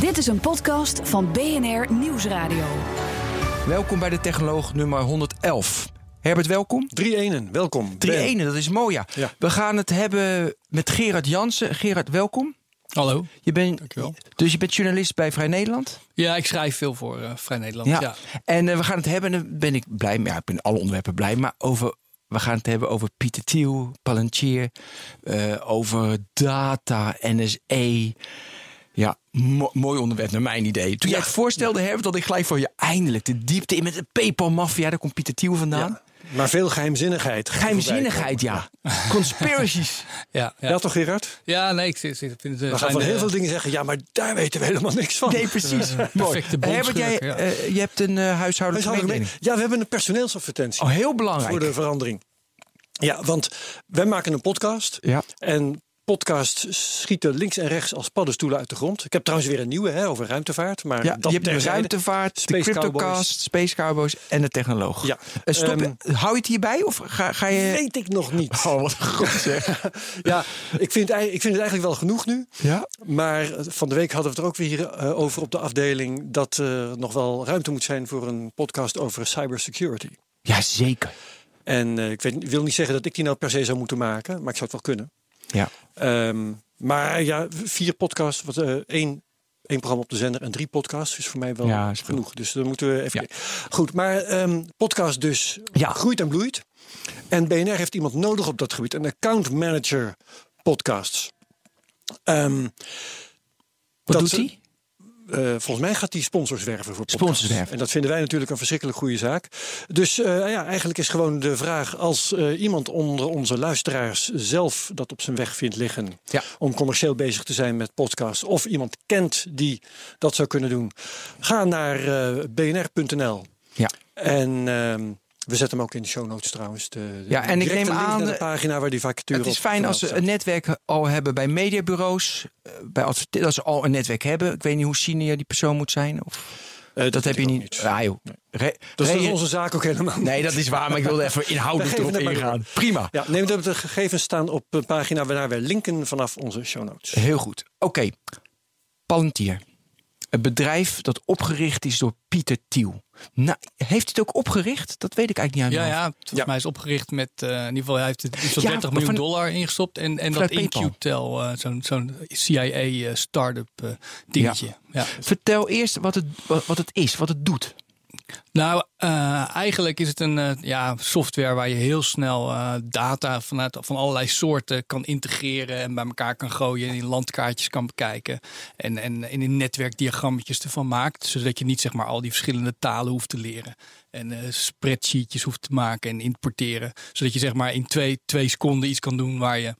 Dit is een podcast van BNR Nieuwsradio. Welkom bij de Technoloog nummer 111. Herbert, welkom. Drie enen, welkom. Drie Ben. enen, dat is mooi ja. Ja. We gaan het hebben met Gerard Jansen. Gerard, welkom. Hallo. Je bent, Dankjewel. Dus je bent journalist bij Vrij Nederland. Ja, ik schrijf veel voor eh, Vrij Nederland. Ja. En eh, we gaan het hebben, en daar ben ik blij mee. Ja, ik ben alle onderwerpen blij, maar over... We gaan het hebben over Pieter Thiel, Palantir, eh, over data, NSE. Ja, mo- mooi onderwerp naar mijn idee. Toen jij het voorstelde, Herbert, dat ik gelijk voor je eindelijk de diepte in met de PayPal-maffia. Daar komt Pieter Thiel vandaan. Ja, maar veel geheimzinnigheid. Geheimzinnigheid, ja. Conspiracies. Ja. Ja, toch Gerard? Ja, nee, ik vind het... eh, We gaan van de- heel veel dingen zeggen, ja, maar daar weten we helemaal niks van. Nee, precies. Mooi. perfecte Herbert, jij, ja. eh, je hebt een eh, huishoudelijke Huishoudelijk mededeling. mee- Ja, we hebben een personeelsadvertentie Oh, heel belangrijk. voor de verandering. Ja, want wij maken een podcast. Ja. En podcasts schieten links en rechts als paddenstoelen uit de grond. Ik heb trouwens weer een nieuwe hè, over ruimtevaart. Maar Ja, dat je hebt de ruimtevaart, de Cryptocast, Cowboys. Space Cowboys en de Technoloog. Ja. Eh, stop, Ehm, hou je het hierbij of ga, ga je... Weet ik nog niet. Oh, wat goed zeg. Ja, ik vind, ik vind het eigenlijk wel genoeg nu. Ja? Maar eh, van de week hadden we het er ook weer eh, over op de afdeling dat er nog wel ruimte moet zijn voor een podcast over cybersecurity. Ja, zeker. En ik, weet, ik wil niet zeggen dat ik die nou per se zou moeten maken, maar ik zou het wel kunnen. Ja. Ehm, maar ja, vier podcasts, wat, eh, één, één programma op de zender en drie podcasts is voor mij wel Ja, genoeg. Dus dan moeten we even. Goed, maar ehm, podcast dus Ja. groeit en bloeit. En BNR heeft iemand nodig op dat gebied, een account manager podcasts. Ehm, Wat Dat doet hij? Eh, volgens mij gaat hij sponsors werven voor podcasts. Sponsors werven. En dat vinden wij natuurlijk een verschrikkelijk goede zaak. Dus eh, ja, eigenlijk is gewoon de vraag... als eh, iemand onder onze luisteraars zelf dat op zijn weg vindt liggen... Ja. om commercieel bezig te zijn met podcasts... of iemand kent die dat zou kunnen doen... ga naar bnr.nl. Ja. En... we zetten hem ook in de show notes trouwens. De, de Ja, en ik neem aan, de pagina waar die vacature Het is fijn als ze een netwerk al hebben bij mediabureaus. eh, Bij dat ze al een netwerk hebben. Ik weet niet hoe senior die persoon moet zijn. Of. Eh, dat, heb je niet. joh. Re- Dat is re- onze zaak ook helemaal Nee, dat is waar, maar ik wilde even inhoudelijk We erop ingaan. Prima. Ja, neem de gegevens staan op een pagina waar wij linken vanaf onze show notes. Heel goed. Oké. Palantir. Een bedrijf dat opgericht is door Pieter Thiel. Nou, heeft hij het ook opgericht? Dat weet ik eigenlijk niet aan Ja, ja, volgens mij is opgericht met, eh, in ieder geval, hij heeft het iets van Ja, 30 maar miljoen van- dollar ingestopt. En, en dat. InQtel, eh, zo'n zo'n CIA-startup eh, dingetje. Ja. Vertel eerst wat het, wat wat het is, wat het doet. Nou, eh, eigenlijk is het een eh, ja, software waar je heel snel eh, data vanuit, van allerlei soorten kan integreren en bij elkaar kan gooien en in landkaartjes kan bekijken. En, en, in netwerkdiagrammetjes ervan maakt, zodat je niet zeg maar al die verschillende talen hoeft te leren. En spreadsheetjes hoeft te maken en importeren. Zodat je zeg maar in twee, twee seconden iets kan doen waar je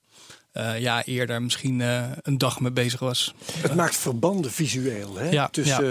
eh, ja, eerder misschien eh, een dag mee bezig was. Het maakt verbanden visueel hè? Ja, tussen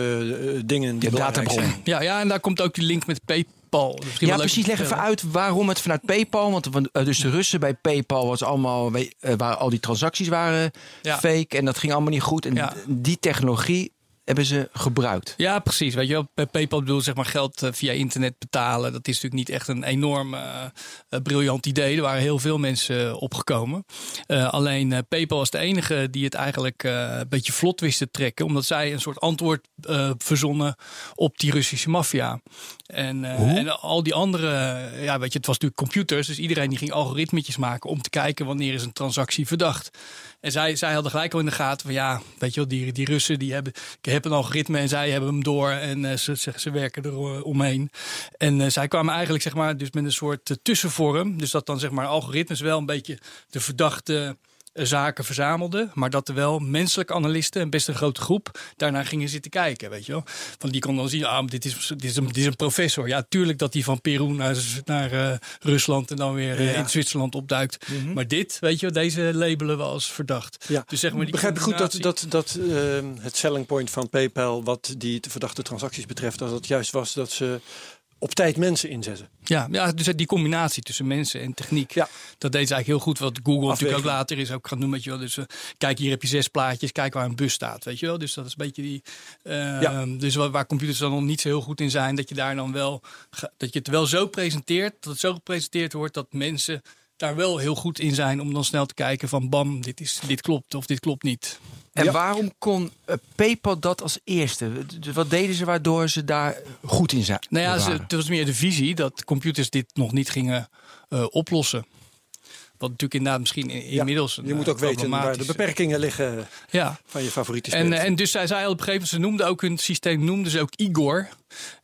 eh, dingen die Ja, belangrijk databron. zijn. Ja, ja, en daar komt ook die link met PayPal. Misschien Ja, precies. Leg even uit waarom het vanuit PayPal. Want dus de Russen bij PayPal was allemaal, waar al die transacties waren Ja. fake en dat ging allemaal niet goed. En Ja. die technologie hebben ze gebruikt. Ja, precies. Weet je wel, bij PayPal bedoel zeg maar geld eh, via internet betalen. Dat is natuurlijk niet echt een enorm eh, eh, briljant idee. Er waren heel veel mensen opgekomen. Alleen eh, PayPal was de enige die het eigenlijk een beetje vlot wist te trekken. Omdat zij een soort antwoord verzonnen op die Russische maffia. En, en al die andere, ja weet je, het was natuurlijk computers. Dus iedereen die ging algoritmetjes maken om te kijken wanneer is een transactie verdacht. En zij, zij hadden gelijk al in de gaten van ja, weet je wel, die, die Russen die hebben, ik heb een algoritme en zij hebben hem door en eh, ze, ze, ze werken er eh, omheen. En eh, zij kwamen eigenlijk zeg maar dus met een soort tussenvorm. Dus dat dan zeg maar algoritmes wel een beetje de verdachte zaken verzamelde, maar dat er wel menselijke analisten, en best een grote groep, daarnaar gingen zitten kijken. Weet je wel? Van die kon dan zien, ah, dit is, dit is, een, dit is een professor. Ja, tuurlijk dat hij van Peru naar, naar uh, Rusland en dan weer uh, Ja. in Zwitserland opduikt. Maar dit, weet je wel, deze labelen we als verdacht. Ja. Dus zeg maar die Begrijp ik goed dat, dat, dat ehm, het selling point van PayPal, wat die te verdachte transacties betreft, dat het juist was dat ze op tijd mensen inzetten. Ja, ja, dus die combinatie tussen mensen en techniek. Ja. Dat deed ze eigenlijk heel goed. Wat Google natuurlijk ook later is ook gaan doen. Weet je wel. Dus eh, kijk, hier heb je zes plaatjes. Kijk waar een bus staat. Weet je wel. Dus dat is een beetje die. eh, Ja. Dus waar, waar computers dan nog niet zo heel goed in zijn. Dat je daar dan wel. Dat je het wel zo presenteert. Dat het zo gepresenteerd wordt dat mensen daar wel heel goed in zijn. Om dan snel te kijken van bam, dit, is, dit klopt of dit klopt niet. En Ja. waarom kon eh, PayPal dat als eerste? Wat deden ze waardoor ze daar goed in zijn? Nou ja, ze, het was meer de visie dat computers dit nog niet gingen eh, oplossen. Wat natuurlijk inderdaad misschien in- inmiddels. Je moet eh, ook weten waar de beperkingen liggen Ja, van je favoriete En, spel. en dus zij zei al op een gegeven moment, ze noemden ook hun systeem, noemden ze ook Igor.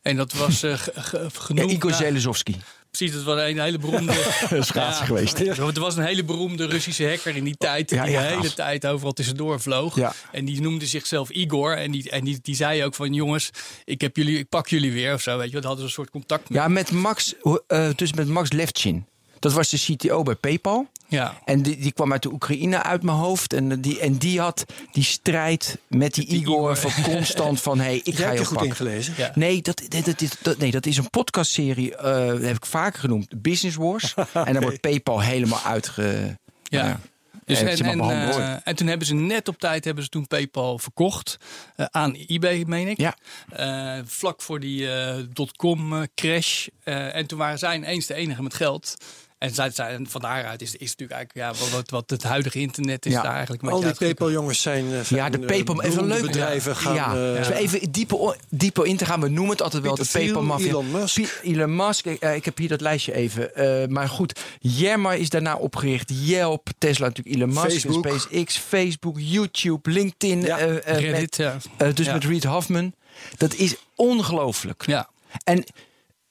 En dat was eh, ja, genoemd. Igor Zelezowski. Precies, dat was een hele beroemde. Schaatsen Ja. geweest. Er was een hele beroemde Russische hacker in die tijd. Die Ja, de ja. hele tijd overal tussendoor vloog. Ja. En die noemde zichzelf Igor. En, die, en die, die zei ook van jongens, ik, heb jullie, ik pak jullie weer of zo. Weet je, wat hadden ze een soort contact met. Ja, met Max, eh, dus met Max Levchin. Dat was de CTO bij PayPal. Ja. En die, die kwam uit de Oekraïne uit mijn hoofd. En die, en die had die strijd met die, die Igor, Igor. van constant van... Hey, ik Jij ga hebt je goed pakken. ingelezen. Ja. Nee dat, dat, dat, is, dat, nee, dat is een podcastserie, eh dat heb ik vaker genoemd, Business Wars. En daar wordt PayPal helemaal uitge... Ja. nou Dus en eh, en toen hebben ze net op tijd hebben ze toen PayPal verkocht eh, aan eBay, meen ik. Ja. Eh, vlak voor die eh, dotcom eh, crash. Eh, en toen waren zij ineens de enige met geld. En, zij, zij, en van daaruit is, is natuurlijk eigenlijk ja, wat, wat, het huidige internet is Ja. daar eigenlijk Al die. PayPal-jongens zijn, eh, Ja, de zijn, PayPal, eh, even leuk. bedrijven gaan... ja, eh, dus even dieper, dieper in te gaan. We noemen het altijd wel Peter de PayPal Thiel, mafia. Elon Musk. Pi- Elon Musk. eh, ik heb hier dat lijstje even. Eh, maar goed, Yammer is daarna opgericht. Yelp, Tesla natuurlijk, Elon Musk, Facebook. SpaceX, Facebook, YouTube, LinkedIn. Ja. eh, eh, met- ja. eh, dus Ja. met Reed Hoffman. Dat is ongelooflijk. ja. En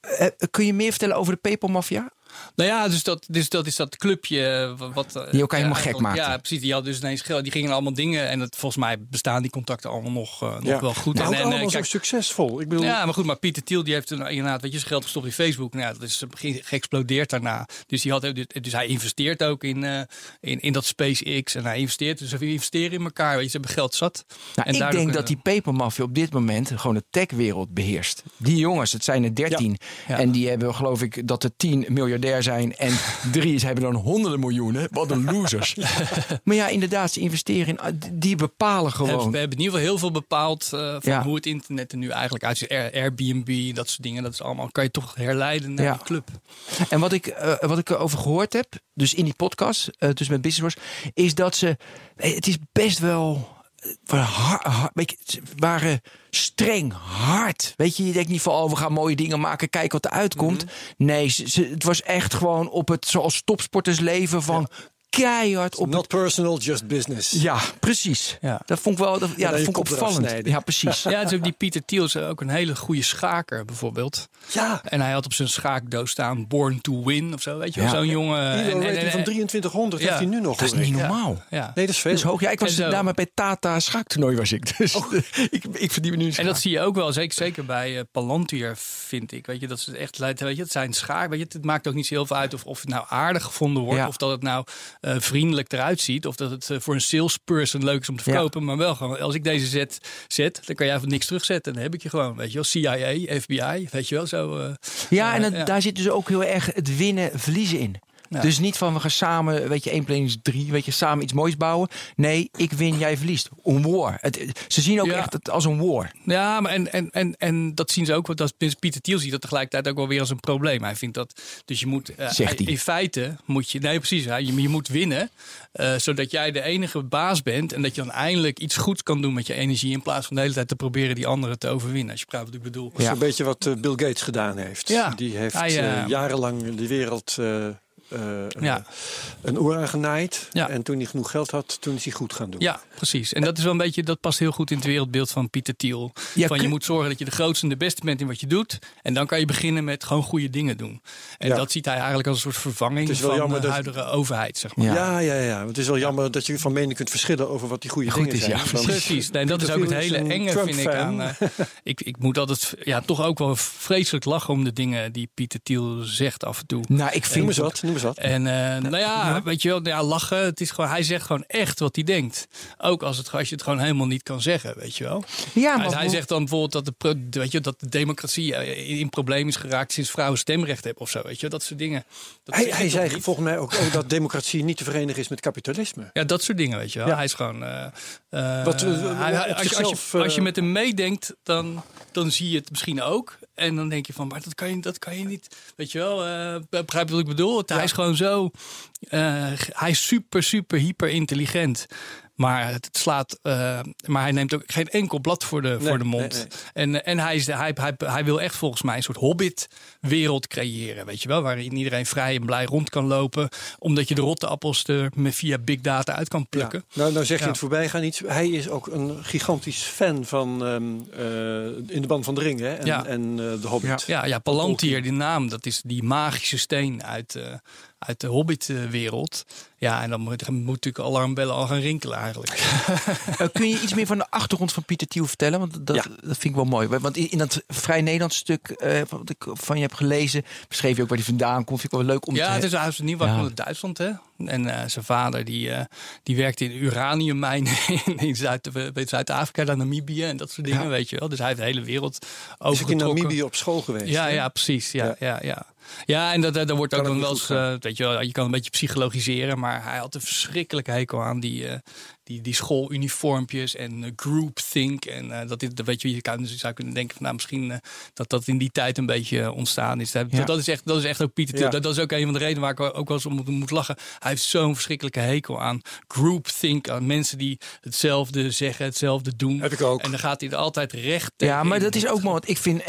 eh, kun je meer vertellen over de PayPal mafia? Nou ja, dus dat, dus dat is dat clubje eh, wat... eh, Die elkaar helemaal ja, gek maakte. Ja, precies. Die had dus ineens geld. Die gingen allemaal dingen. En het, volgens mij bestaan die contacten allemaal nog, eh, nog ja. wel goed. Maar en, ook en, allemaal kijk, zo succesvol. Ik bedoel, Ja, maar goed, maar Pieter Thiel die heeft toen inderdaad weet je, geld gestopt in Facebook. Nou ja, dat is ge- geëxplodeerd daarna. Dus, die had, dus hij investeert ook in, eh, in, in dat SpaceX. En hij investeert, dus we investeren in elkaar. Weet je, ze hebben geld zat. Nou, En ik denk dat die kunnen- PayPal mafia op dit moment gewoon de techwereld beheerst. Die jongens, het zijn er 13. Ja. En die hebben geloof ik dat er 10 miljardair zijn. En drie is, hebben dan honderden miljoenen. Wat een losers. maar ja, inderdaad, ze investeren in. ah, Die bepalen gewoon. we hebben in ieder geval heel veel bepaald eh, van Ja. hoe het internet er nu eigenlijk uitziet. Air- Airbnb, dat soort dingen. Dat is allemaal, kan je toch herleiden naar Ja. die club. En wat ik, eh, wat ik erover gehoord heb, dus in die podcast, eh, dus met Business Wars, is dat ze. eh, Het is best wel. Waren streng, hard. Weet je, je denkt niet van, oh, we gaan mooie dingen maken, kijken wat er uitkomt. Nee, ze, ze- het was echt gewoon op het, zoals topsporters leven van keihard op not personal, just business. Ja, precies. Ja. Dat vond ik wel, dat, ja, dat vond ik opvallend. Ja, precies. Ja, dus ook die Pieter Thiel is ook een hele goede schaker bijvoorbeeld. Ja. En hij had op zijn schaakdoos staan Born to Win of zo. Weet je wel, Ja. zo'n jongen. En- en- rating en- van 2300 Ja. heeft hij nu nog. Dat is niet normaal. Ja. Nee, dat is veel. Dat is hoog. Ja, ik was En zo. daar bij Tata schaaktoernooi was ik. Dus ik, ik verdien me nu een En dat zie je ook wel, zeker, zeker bij eh, Palantir, vind ik. Weet je, dat ze echt leidt. Weet je, het zijn schaak. Weet je, het maakt ook niet zo heel veel uit of, of het nou aardig gevonden wordt. Ja. Of dat het nou eh, vriendelijk eruit ziet. Of dat het eh, voor een salesperson leuk is om te Ja. verkopen. Maar wel gewoon, als ik deze zet, zet, dan kan jij van niks terugzetten. En dan heb ik je gewoon, weet je wel. CIA, FBI, weet je wel. Zo, eh, Ja, en het- daar zit dus ook heel erg het winnen, verliezen in. Ja. Dus niet van we gaan samen, weet je, 1 plus 1 is 3, weet je, samen iets moois bouwen. Nee, ik win, jij verliest. Een war. Het, ze zien ook Ja. echt het als een war. Ja, maar en, en, en, en dat zien ze ook, want dat Pieter Thiel ziet dat tegelijkertijd ook wel weer als een probleem. Hij vindt dat, dus je moet, eh, Zegt hij. in feite moet je, nee precies, hè, je, je moet winnen, eh, zodat jij de enige baas bent en dat je dan eindelijk iets goeds kan doen met je energie in plaats van de hele tijd te proberen die anderen te overwinnen. Als je begrijpt wat ik bedoel. Dat is Ja. een beetje wat eh, Bill Gates gedaan heeft. Ja. Die heeft Hij, jarenlang de wereld eh, eh, Ja. een oor aangenaaid. Ja. En toen hij genoeg geld had, toen is hij goed gaan doen. Ja, precies. En dat is wel een beetje, dat past heel goed in het wereldbeeld van Pieter Thiel. Ja, van je moet zorgen dat je de grootste en de beste bent in wat je doet. En dan kan je beginnen met gewoon goede dingen doen. En Ja. dat ziet hij eigenlijk als een soort vervanging Het is wel van de dat- huidige overheid, zeg maar. Ja. Ja, ja, ja. Want Het is wel jammer dat je van mening kunt verschillen over wat die goede Goed dingen is, zijn. ja, Precies, nee, dat is ook het hele enge, vind ik aan. eh, ik, ik moet altijd ja, toch ook wel vreselijk lachen om de dingen die Pieter Thiel zegt af en toe. Nou, ik Noem vind eens wat, noem eens wat. En eh, nou ja, weet je wel, ja, lachen. Het is gewoon, hij zegt gewoon echt wat hij denkt. Ook als, het, als je het gewoon helemaal niet kan zeggen, weet je wel. Ja, hij, maar hij zegt dan bijvoorbeeld dat de, weet je, dat de democratie eh, in, in probleem is geraakt sinds vrouwen stemrecht hebben of zo. Weet je, dat soort dingen. Dat Hij, hij zei niet? volgens mij ook oh, dat democratie niet te verenigen is met kapitalisme. Ja, dat soort dingen, weet je wel. Ja. Hij is gewoon. eh, Wat, hij- als, je, als, je, als je met hem meedenkt, dan, dan zie je het misschien ook. En dan denk je van, maar dat kan je, dat kan je niet. Weet je wel, eh, begrijp je wat ik bedoel? Hij is gewoon zo. eh, hij is super, super, hyper intelligent. Maar het slaat. eh, maar hij neemt ook geen enkel blad voor de, voor de mond. nee, En, en hij, is, hij, hij, hij wil echt volgens mij een soort hobbit-wereld creëren. Weet je wel? Waarin iedereen vrij en blij rond kan lopen. Omdat je de rotte appels er met via big data uit kan Ja. plukken. Nou, nou zeg je Ja. het voorbijgaan iets. Hij is ook een gigantisch fan van ehm, eh, In de Band van de Ring hè? en, Ja. en eh, de Hobbit. Ja, ja Palantir, die naam, dat is die magische steen uit, uit de Hobbit-wereld. Ja, en dan moet, dan moet natuurlijk alarmbellen al gaan rinkelen eigenlijk. Eh, kun je iets meer van de achtergrond van Pieter Thiel vertellen? Want dat, Ja. dat vind ik wel mooi. Want in, in dat Vrij Nederlands stuk eh, wat ik van je heb gelezen, beschreef je ook waar hij vandaan komt. Vind ik wel leuk om Ja, te het is huis niet waar Ja. uit Duitsland, hè? En eh, zijn vader die, eh, die werkte in uraniummijnen in, Zuid- Zuid-Afrika, dan Namibië en dat soort dingen, Ja. weet je wel. Dus hij heeft de hele wereld Is ook in. Namibië op school geweest. Ja, hè? ja, precies. Ja, Ja. ja. ja, ja. en dat, dat, dat wordt ook dan wel eens, eh, weet je wel, je kan een beetje psychologiseren, maar hij had een verschrikkelijke hekel aan die, die, die schooluniformpjes en eh, groupthink. En eh, dat, dit, dat weet je, je kan, dus zou kunnen denken van nou misschien eh, dat dat in die tijd een beetje ontstaan is. Dat, Ja. dat, is, echt, dat is echt ook Pieter. Ja. Dat, dat is ook een van de redenen waar ik ook wel eens om moet, moet lachen. Hij heeft zo'n verschrikkelijke hekel aan groupthink, aan mensen die hetzelfde zeggen, hetzelfde doen. Heb ik ook. En dan gaat hij er altijd recht Ja, maar dat is ook mooi. Want ik vind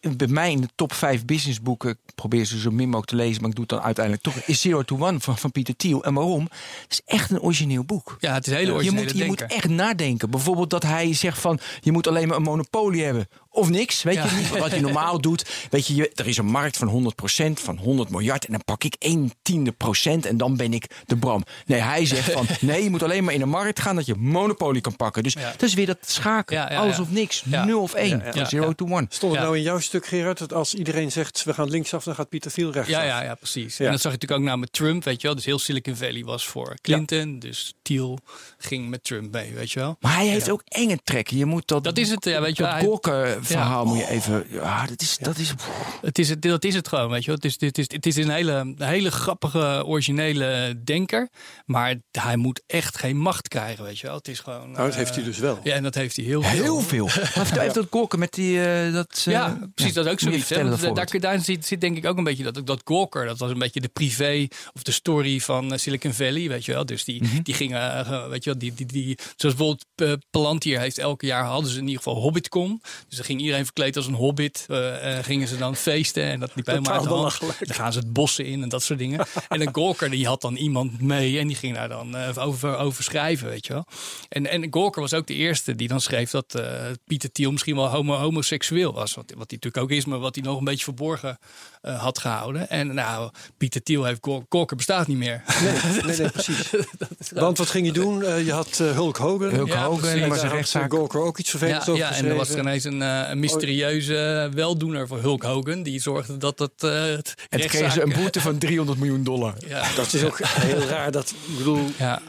bij mij in de top 5 businessboeken, ik probeer ze zo min mogelijk te lezen, maar ik doe het dan uiteindelijk toch, is Zero to One van, van Pieter Thiel. En waarom? Het is echt een origineel boek. Ja, het is een hele Je moet, je moet echt nadenken. Bijvoorbeeld dat hij zegt van je moet alleen maar een monopolie hebben. Of niks. Weet Ja. je niet wat je normaal doet. Weet je, je, er is een markt van 100%, van 100 miljard. En dan pak ik 1 tiende procent en dan ben ik de Bram. Nee, hij zegt van nee, je moet alleen maar in de markt gaan dat je monopolie kan pakken. Dus Ja. dat is weer dat schaken. Ja, ja, Alles of niks. Ja. 0 of 1. Ja, ja. Van Ja, zero ja. to one. Stond het Ja. nou in jouw stuk, Gerard, dat als iedereen zegt we gaan linksaf, dan gaat Pieter Thiel rechtsaf? Ja, ja, ja, precies. Ja. En dat zag je natuurlijk ook nou met Trump, weet je wel. Dus heel Silicon Valley was voor Clinton. Dus Thiel ging met Trump mee, weet je wel. Maar hij heeft ook enge trekken. Je moet dat, Dat is het, ja, weet je dat wel. Hij- Gawker-verhaal Ja. moet je even... Ja, dat is... Dat is Het is het, dat is het gewoon, weet je wel. Het is, het is, het is een hele, hele grappige, originele denker. Maar hij moet echt geen macht krijgen, weet je wel. Het is gewoon... Nou, dat eh, heeft hij dus wel. Ja, en dat heeft hij heel veel. heel veel. Maar vertel even dat Gawker met die... eh, dat, eh, Ja, precies. dat is ook zoiets. Hè? dat daar, daar zit, zit denk ik ook een beetje dat, dat Gawker, dat was een beetje de privé of de story van eh, Silicon Valley, weet je wel. Dus die, Mhm. die gingen, eh, weet je wel, die, die, die, zoals bijvoorbeeld eh, Palantir heeft elke jaar, hadden ze in ieder geval HobbitCon. Dus dan ging iedereen verkleed als een hobbit, eh, eh, gingen ze dan feesten en dat liep helemaal uit de hand. Dan gaan ze het bossen in en dat soort dingen. en een Gawker die had dan iemand mee en die ging daar dan eh, over, over schrijven, weet je wel. En, en Gawker was ook de eerste die dan schreef dat eh, Pieter Thiel misschien wel homo, homoseksueel was. Wat, wat hij natuurlijk ook is, maar wat hij nog een beetje verborgen eh, had gehouden. En nou, Pieter Thiel heeft Gawker bestaat niet meer. Nee, nee, nee, precies. Want wat ging je doen? Je had Hulk Hogan. Hulk Ja, Hogan, precies. maar zijn rechtszaak... Gawker ook iets vervelends Ja, over ja, en er was er ineens een, eh, een mysterieuze weldoener voor Hulk Hogan. Die zorgde dat het. eh het En kregen ze een boete van 300 miljoen dollar. Ja, Dat is ook heel raar. Dat, ik bedoel, ja,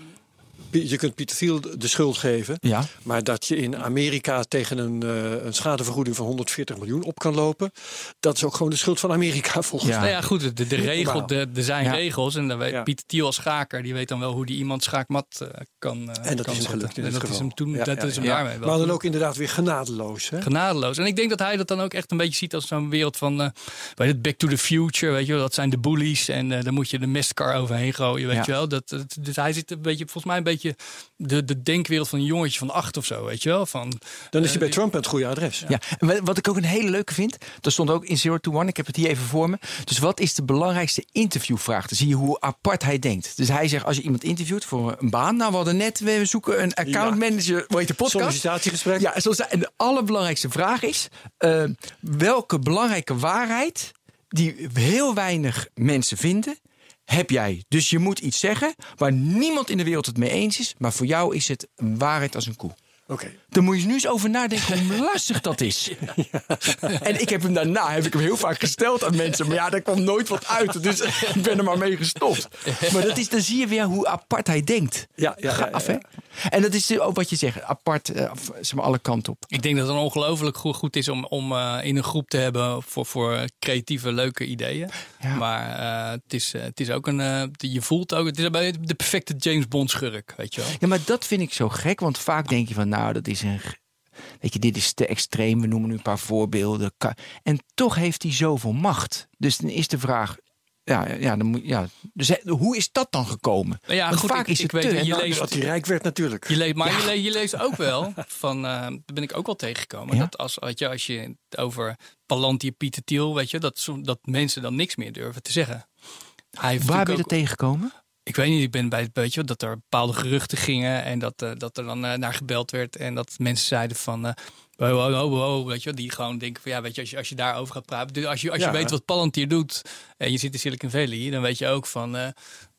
je kunt Pieter Thiel de schuld geven. Ja. Maar dat je in Amerika tegen een, eh, een schadevergoeding van 140 miljoen op kan lopen. Dat is ook gewoon de schuld van Amerika volgens Ja. Nou ja, goed, de, de regel, normaal. de, er zijn Ja. regels. En dan weet Ja. Pieter Thiel als schaker, die weet dan wel hoe die iemand schaakmat eh, kan eh, En dat kan is hem gelukt in En dat is hem toen, Ja, dat ja, is hem ja. daarmee wel. Maar dan ook inderdaad weer genadeloos. Hè? genadeloos. En ik denk dat hij dat dan ook echt een beetje ziet als zo'n wereld van eh, weet je, Back to the Future. Weet je wel, dat zijn de bullies. En eh daar moet je de mestkar overheen gooien. Weet Ja. je wel. Dat, dat- dus hij zit een beetje, volgens mij een beetje beetje de, de denkwereld van een jongetje van acht of zo, weet je wel? Van, Dan is hij bij eh, Trump het goede adres. Ja, wat ik ook een hele leuke vind, dat stond ook in Zero to One. Ik heb het hier even voor me. Dus wat is de belangrijkste interviewvraag? Dan zie je hoe apart hij denkt. Dus hij zegt, als je iemand interviewt voor een baan. Nou, we hadden net, we zoeken een account manager. Hoe heet de podcast? Sollicitatiegesprek. Ja, zoals, en de allerbelangrijkste vraag is: eh, welke belangrijke waarheid die heel weinig mensen vinden, heb jij? Dus je moet iets zeggen waar niemand in de wereld het mee eens is, maar voor jou is het een waarheid als een koe. Oké. Dan moet je nu eens over nadenken hoe lastig dat is. En ik heb hem daarna heb ik hem heel vaak gesteld aan mensen. Maar ja, daar kwam nooit wat uit. Dus ik ben er maar mee gestopt. Maar dat is, dan zie je weer hoe apart hij denkt. Ja, ja, ja, Gaaf, ja. hè? En dat is ook wat je zegt. Apart, eh, of, zeg maar, alle kanten op. Ik denk dat het ongelooflijk goed, goed is om, om eh, in een groep te hebben voor, voor creatieve, leuke ideeën. Ja. Maar eh, het, is, eh, het is ook een. eh, je voelt ook. Het is de perfecte James Bond schurk, weet je wel. Ja, maar dat vind ik zo gek. Want vaak denk je van, nou, dat is een... Weet je, dit is te extreem. We noemen nu een paar voorbeelden. En toch heeft hij zoveel macht. Dus dan is de vraag... Ja, ja, dan moet, ja. Dus hoe is dat dan gekomen? Nou ja, Want goed, vaak ik- is ik het weet te, dat je leest- Dat hij rijk werd natuurlijk. Je leest, maar je, le- je leest ook wel van, eh daar ben ik ook wel tegengekomen. Ja? Dat als, je, als je over Palantir, Pieter Thiel, weet je, dat, dat mensen dan niks meer durven te zeggen. Hij Waar ben je er ook- tegengekomen? Ik weet niet, ik ben bij het weet je, dat er bepaalde geruchten gingen en dat, eh, dat er dan eh, naar gebeld werd en dat mensen zeiden van. Eh Wow, wow, wow, wow, weet je, die gewoon denken van ja, weet je, als je, als je daarover gaat praten, dus als je, als Ja. je weet wat Palantir doet en je zit in Silicon Valley, dan weet je ook van, eh,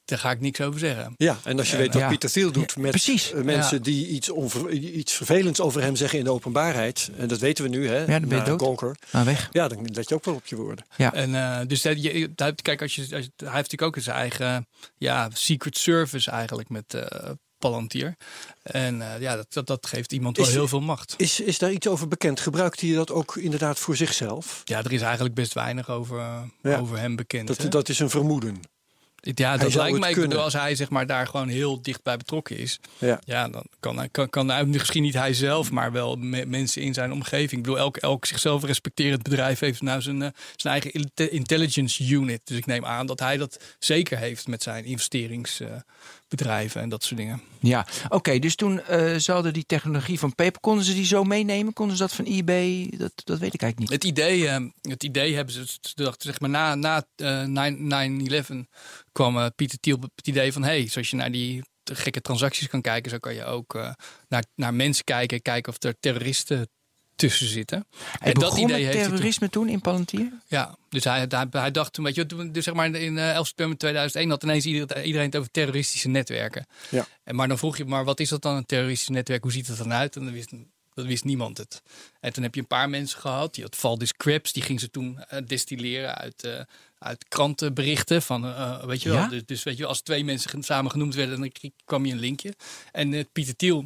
daar ga ik niks over zeggen. Ja, en als je weet wat Ja. Pieter Thiel doet Ja, met precies. eh, mensen Ja. die iets, onver- iets vervelends over hem zeggen in de openbaarheid. En dat weten we nu, hè? dan ben je dood. Nou, weg. Ja, dan let je ook wel op je woorden. Ja. En eh, dus dat, je, kijk, als je, als je- hij heeft natuurlijk ook zijn eigen ja, secret service eigenlijk met eh Palantir. En eh, ja, dat, dat, dat geeft iemand wel heel veel macht. Is, is daar iets over bekend? Gebruikt hij dat ook inderdaad voor zichzelf? Ja, er is eigenlijk best weinig over, Ja. over hem bekend. hè? Dat, dat is een vermoeden. ja, dat lijkt mij, kunnen. bedoel, als hij zeg maar, daar gewoon heel dichtbij betrokken is. Ja. Ja, dan kan, hij- kan, kan misschien niet hij zelf, maar wel me- mensen in zijn omgeving. Ik bedoel, elk, elk zichzelf respecterend bedrijf heeft nou zijn, eh, zijn eigen inte- intelligence unit. Dus ik neem aan dat hij dat zeker heeft met zijn investeringsbedrijven en dat soort dingen. Ja, oké. dus toen eh ze hadden die technologie van Paper. Konden ze die zo meenemen? Konden ze dat van eBay? Dat, dat weet ik eigenlijk niet. Het idee, eh, het idee hebben ze, ze dachten, zeg maar, na, na eh, 9-11 kwam Pieter Thiel op het idee van, hey, zoals je naar die gekke transacties kan kijken, zo kan je ook eh, naar, naar mensen kijken, kijken of er terroristen tussen zitten. Hij en dat begon idee met heeft hij toen- terrorisme toen in Palantir? Ja, dus hij, hij, hij dacht toen, weet je, dus zeg maar in eh 11 september 2001 had ineens iedereen, iedereen het over terroristische netwerken. Ja. En maar dan vroeg je, maar wat is dat dan, een terroristisch netwerk? Hoe ziet het dan uit? En dan wist, dat wist niemand het. En toen heb je een paar mensen gehad, die had Valdis Krebs, die ging ze toen eh, destilleren uit, eh, uit krantenberichten. Van, weet je wel, Ja? dus, dus weet je, als twee mensen samen genoemd werden, dan kwam je een linkje. En Pieter Thiel,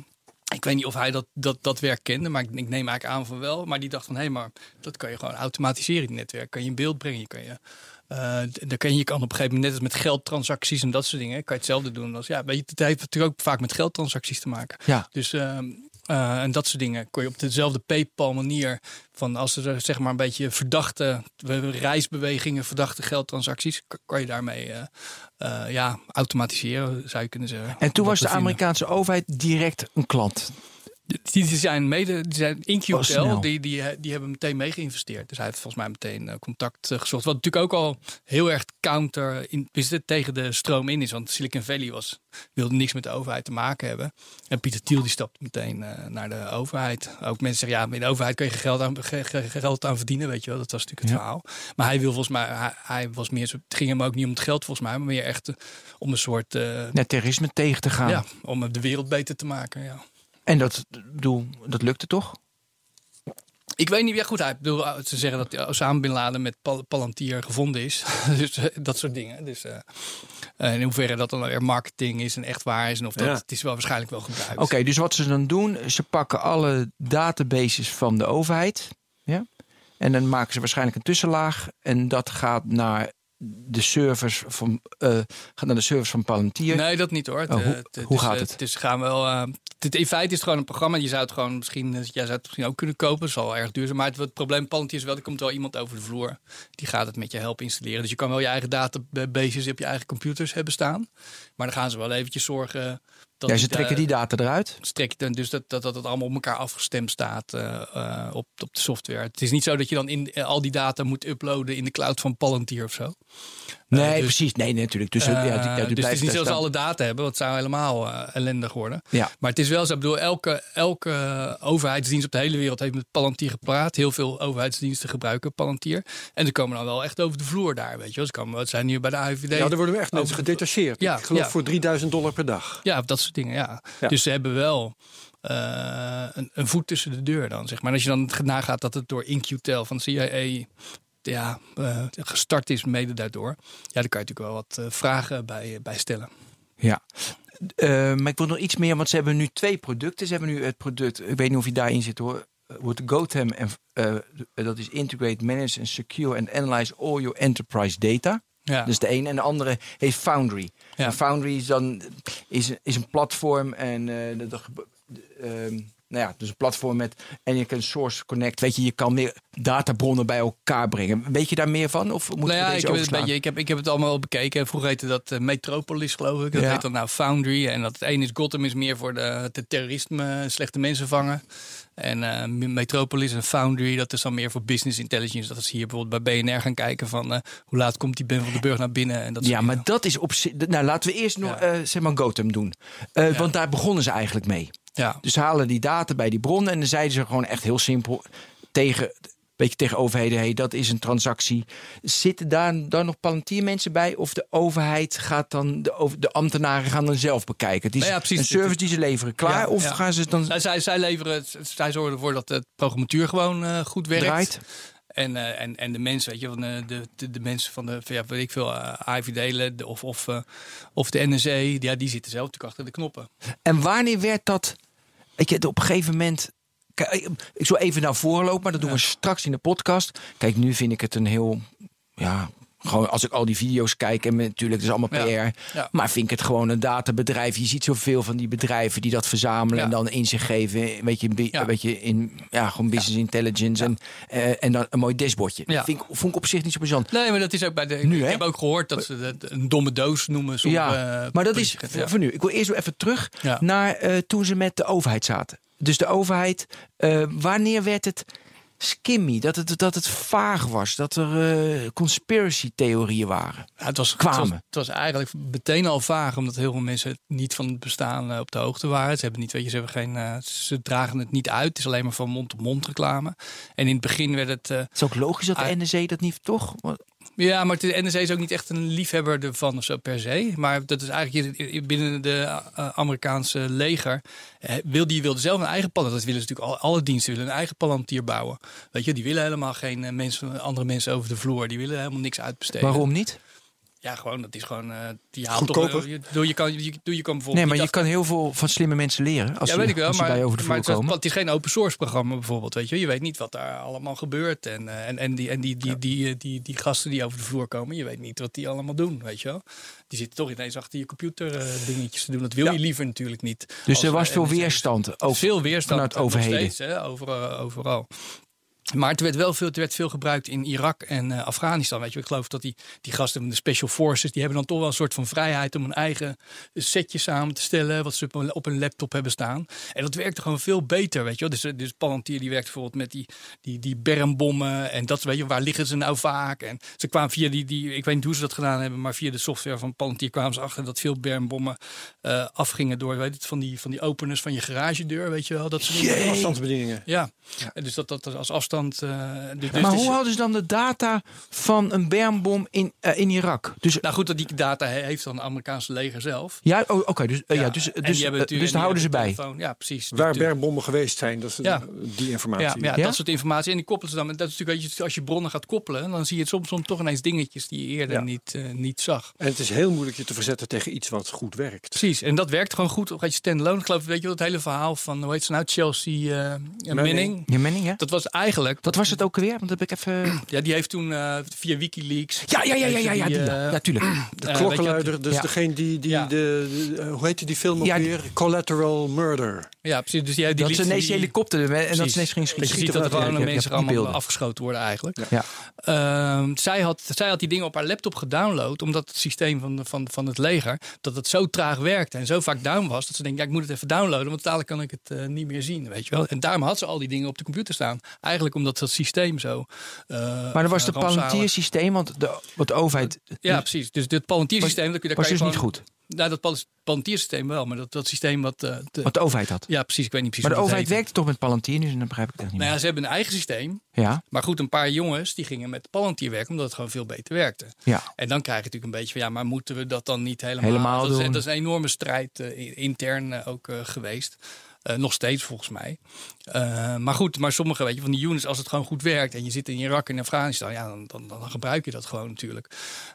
ik weet niet of hij dat, dat, dat werk kende, maar ik, ik neem eigenlijk aan van wel. Maar die dacht van, hé, maar dat kan je gewoon automatiseren, die netwerk. Kan je in beeld brengen, je kan je... eh, d- dan kan je, je kan op een gegeven moment, net als met geldtransacties en dat soort dingen, kan je hetzelfde doen. Als, ja, weet je, het heeft natuurlijk ook vaak met geldtransacties te maken. Ja. Dus ehm, eh, en dat soort dingen kon je op dezelfde PayPal manier van als er zeg maar een beetje verdachte reisbewegingen, verdachte geldtransacties, kan je daarmee eh, eh, ja, automatiseren, zou je kunnen zeggen. En toen was de. Amerikaanse overheid direct een klant. Die, die zijn mede, die zijn in Oh, die, die, die hebben meteen mee geïnvesteerd. Dus hij heeft volgens mij meteen eh, contact eh, gezocht. Wat natuurlijk ook al heel erg counter in, tegen de stroom in is. Want Silicon Valley was, wilde niks met de overheid te maken hebben. En Pieter Thiel die stapt meteen eh, naar de overheid. Ook mensen zeggen, ja, in de overheid kun je geld aan, ge- ge- geld aan verdienen, weet je wel. Dat was natuurlijk het Ja. verhaal. Maar hij wil volgens mij, hij, hij was meer, het ging hem ook niet om het geld volgens mij, maar meer echt om een soort, Net terrorisme tegen te gaan. ja, om de wereld beter te maken, ja. En dat, dat lukte toch? Ik weet niet, ja goed, hij bedoel, ze zeggen dat Osama Bin Laden met Pal- Palantir gevonden is. dus eh, dat soort dingen. Dus eh, en in hoeverre dat dan weer marketing is en echt waar is. En of dat, Ja. het is wel waarschijnlijk wel gebruikt. Oké, dus wat ze dan doen, ze pakken alle databases van de overheid. Ja? En dan maken ze waarschijnlijk een tussenlaag. En dat gaat naar de servers van, eh, gaat naar de servers van Palantir. Nee, dat niet hoor. Oh, eh, hoe- het- het hoe is, gaat eh, het? Het is gaan wel. eh, het, in feite is het gewoon een programma. Je zou het gewoon misschien, eh, jij zou het misschien ook kunnen kopen. Het zal erg duur zijn. Maar het, het probleem Palantir is wel, er komt wel iemand over de vloer. Die gaat het met je helpen installeren. Dus je kan wel je eigen databases op je eigen computers hebben staan. Maar dan gaan ze wel eventjes zorgen dat Ja, ze trekken eh, die data eruit. strekt dan dus dat, dat, dat het allemaal op elkaar afgestemd staat eh, eh, op, op de software. Het is niet zo dat je dan in al die data moet uploaden in de cloud van Palantir of zo. Nee, dus- precies. Nee, natuurlijk. Dus, ja, die, ja, die Eh, dus het is niet daar zo dat ze staan. alle data hebben, want het zou helemaal eh, ellendig worden. Ja. Maar het is wel zo, ik bedoel, elke, elke overheidsdienst op de hele wereld heeft met Palantir gepraat. Heel veel overheidsdiensten gebruiken Palantir. En ze komen dan wel echt over de vloer daar, weet je wel. Ze komen, wat zijn hier bij de AIVD. Ja, er worden echt mensen Over- gedetacheerd. Ja, ik geloof ja. voor 3000 dollar per dag. Ja, dat soort dingen, ja. Ja. Dus ze hebben wel eh, een, een voet tussen de deur dan, zeg maar. En als je dan nagaat dat het door InQtel van CIA ja, eh, gestart is, mede daardoor. Ja, dan kan je natuurlijk wel wat eh, vragen bij, bij stellen. Ja. Eh, maar ik wil nog iets meer, want ze hebben nu twee producten. Ze hebben nu het product, ik weet niet of je daarin zit hoor. Wordt Gotham en eh, dat is Integrate, Manage and Secure and Analyze all your enterprise data. Ja. Is de ene. En de andere heet Foundry. Ja. En Foundry is dan is, is een platform en eh dat, ehm, nou ja, dus een platform met en je kan source connect. Weet je, je kan meer databronnen bij elkaar brengen. Weet je daar meer van? Of moet Nou je ja, deze ik heb, beetje, ik, heb, ik heb het allemaal al bekeken. Vroeger heette dat eh, Metropolis, geloof ik. Dat Ja. heet dan nou Foundry. En dat het ene is Gotham is meer voor de, de terrorisme, slechte mensen vangen. En eh, Metropolis en Foundry, dat is dan meer voor business intelligence. Dat is hier bijvoorbeeld bij BNR gaan kijken van eh, hoe laat komt die Ben van den Burg naar binnen. En dat Ja, maar dingen. dat is op zich. Nou, laten we eerst nog Ja. zeg maar Gotham doen. Want daar begonnen ze eigenlijk mee. Ja. Dus halen die data bij die bron en dan zeiden ze gewoon echt heel simpel tegen. Beetje tegen overheden, hey, dat is een transactie. Zitten daar dan nog Palantir mensen bij? Of de overheid gaat dan, de, over, de ambtenaren gaan dan zelf bekijken? Het is Nou ja, precies. een service die ze leveren klaar? Ja, of ja. gaan ze dan zij, zij leveren, zij zorgen ervoor dat de programmatuur gewoon eh, goed werkt. draait? En, eh, en, en de mensen, weet je, van de, de, de, de mensen van de, ja, weet ik veel, uh, AIVD of, of, eh, of de NSE, ja, die zitten zelf natuurlijk achter de knoppen. En wanneer werd dat? Weet je, op een gegeven moment. Kijk, ik- ik zal even naar voren lopen, maar dat doen we straks in de podcast. Kijk, nu vind ik het een heel. Ja, gewoon als ik al die video's kijk en natuurlijk, het is allemaal PR. Ja. Maar vind ik het gewoon een databedrijf. Je ziet zoveel van die bedrijven die dat verzamelen Ja. en dan in zich geven. Weet je, bi- Ja. weet je in ja, gewoon business intelligence en, eh, en dan een mooi dashboardje. Ja. Vind, ik, vond ik op zich niet zo bijzonder. Nee, maar dat is ook bij de. Nu, ik hè? heb ook gehoord dat ze dat een domme doos noemen. Ja, eh, maar dat is voor, nu. Ik wil eerst wel even terug naar eh, toen ze met de overheid zaten. Dus de overheid, wanneer werd het skimmy? Dat het, dat het vaag was, dat er eh, conspiracy-theorieën waren. Ja, het, was, kwamen. Het was, het was eigenlijk meteen al vaag, omdat heel veel mensen niet van het bestaan eh, op de hoogte waren. Ze hebben niet, weet je, ze hebben geen, eh, ze dragen het niet uit. Het is alleen maar van mond tot mond reclame. En in het begin werd het. Het is ook logisch dat de. NSC dat niet, toch? Ja, maar de NSA is ook niet echt een liefhebber ervan of zo per se. Maar dat is eigenlijk in- in- binnen de eh, Amerikaanse leger. eh, Wil, die wilde zelf een eigen palantir. Dat willen ze natuurlijk al, alle diensten willen een eigen palantir bouwen. Weet je, die willen helemaal geen eh, mensen, andere mensen over de vloer. Die willen helemaal niks uitbesteden. Waarom niet? Ja, gewoon, dat is gewoon. eh die haalt Goedkoper. toch. Je, doe, je, kan, je, doe, je kan bijvoorbeeld. Nee, maar je kan heel veel van slimme mensen leren. Als ja, weet ik wel, maar, over de maar het, is, het is geen open source programma bijvoorbeeld, weet je. Je weet niet wat daar allemaal gebeurt. En, eh, en, en, die, en die, die, die, die, die, die gasten die over de vloer komen, je weet niet wat die allemaal doen, weet je wel. Die zitten toch ineens achter je computer eh, dingetjes te doen. Dat wil Ja. je liever natuurlijk niet. Dus Als er was veel er weerstand. Ook veel weerstand vanuit overheden. steeds, hè, overal, overal. Maar het werd wel veel, het werd veel gebruikt in Irak en eh, Afghanistan. Weet je, ik geloof dat die, die gasten van de Special Forces, die hebben dan toch wel een soort van vrijheid om een eigen setje samen te stellen, wat ze op een, op een laptop hebben staan. En dat werkte gewoon veel beter, weet je. Dus, eh, dus Palantir die werkt bijvoorbeeld met die, die, die bermbommen en dat, weet je, waar liggen ze nou vaak? En ze kwamen via die, die, ik weet niet hoe ze dat gedaan hebben, maar via de software van Palantir kwamen ze achter dat veel bermbommen eh, afgingen door, weet het, van die, van die openers van je garagedeur, weet je wel. Dat soort. Afstandsbedieningen. Ja, En dus dat, dat als afstand. Eh, dus maar dus- hoe hadden ze dan de data van een bermbom in, eh, in Irak? Dus, Nou goed, dat die data he- heeft dan het Amerikaanse leger zelf. ja, oh, oké. dus, eh, ja, Ja, dus, dus, dus daar houden ze bij. telefoon. Ja, precies. Waar bergbommen geweest zijn, dat is Ja. die informatie. Ja, ja, Ja? dat soort informatie. En die koppelen ze dan. met- Dat is natuurlijk, weet je, als je bronnen gaat koppelen, dan zie je soms, soms toch ineens dingetjes die je eerder Ja. niet, niet zag. En het is heel moeilijk je te verzetten tegen iets wat goed werkt. Precies, en dat werkt gewoon goed. Of je standalone. Ik geloof, weet je wel, het hele verhaal van, hoe heet ze nou, Chelsea eh Manning. Je Manning, ja? Dat was eigenlijk, Wat was het ook weer? Want dat heb ik even... ja, die heeft toen eh, via Wikileaks. Ja, ja, ja, ja, ja, ja, die, die, eh, ja, tuurlijk. De Eh, klokkenluider, dus Ja. degene die, die Ja. de, de- hoe heette die film ook Ja, die- weer? Collateral Murder. Ja, precies. Dus die, die dat ze ineens die helikopter en dat ze ineens ging schieten. je ziet dat er gewoon ja, mensen allemaal beelden. afgeschoten worden eigenlijk. Ja. Ehm, zij, had, zij had die dingen op haar laptop gedownload. Omdat het systeem van, de- van, van het leger. dat het zo traag werkte. en zo vaak down was. dat ze denkt: ja, ik moet het even downloaden. want dadelijk kan ik het eh, niet meer zien. Weet je wel? En daarom had ze al die dingen op de computer staan. Eigenlijk omdat dat systeem zo. eh, Maar dat was eh, het Palantiersysteem, want de, wat de overheid... Ja, precies. Dus dit kun je- daar was kan dus je niet gewoon- goed, Nou, dat Pal- Palantiersysteem wel. Maar dat, dat systeem wat. eh, de- wat de overheid had. ja, precies. Ik weet niet precies Maar de dat overheid werkte toch met Palantir nu, en dan begrijp ik het echt niet Nou ja, ze hebben een eigen systeem. Ja, Maar goed, een paar jongens die gingen met Palantir werken omdat het gewoon veel beter werkte. ja. En dan krijg je natuurlijk een beetje van ja, maar moeten we dat dan niet helemaal? Helemaal dat, is, dat is een enorme strijd eh, in- intern eh, ook eh, geweest. Eh, nog steeds volgens mij. Eh, maar goed, maar sommige weet je, van die units, als het gewoon goed werkt en je zit in Irak en Afghanistan, ja, dan, dan, dan gebruik je dat gewoon natuurlijk.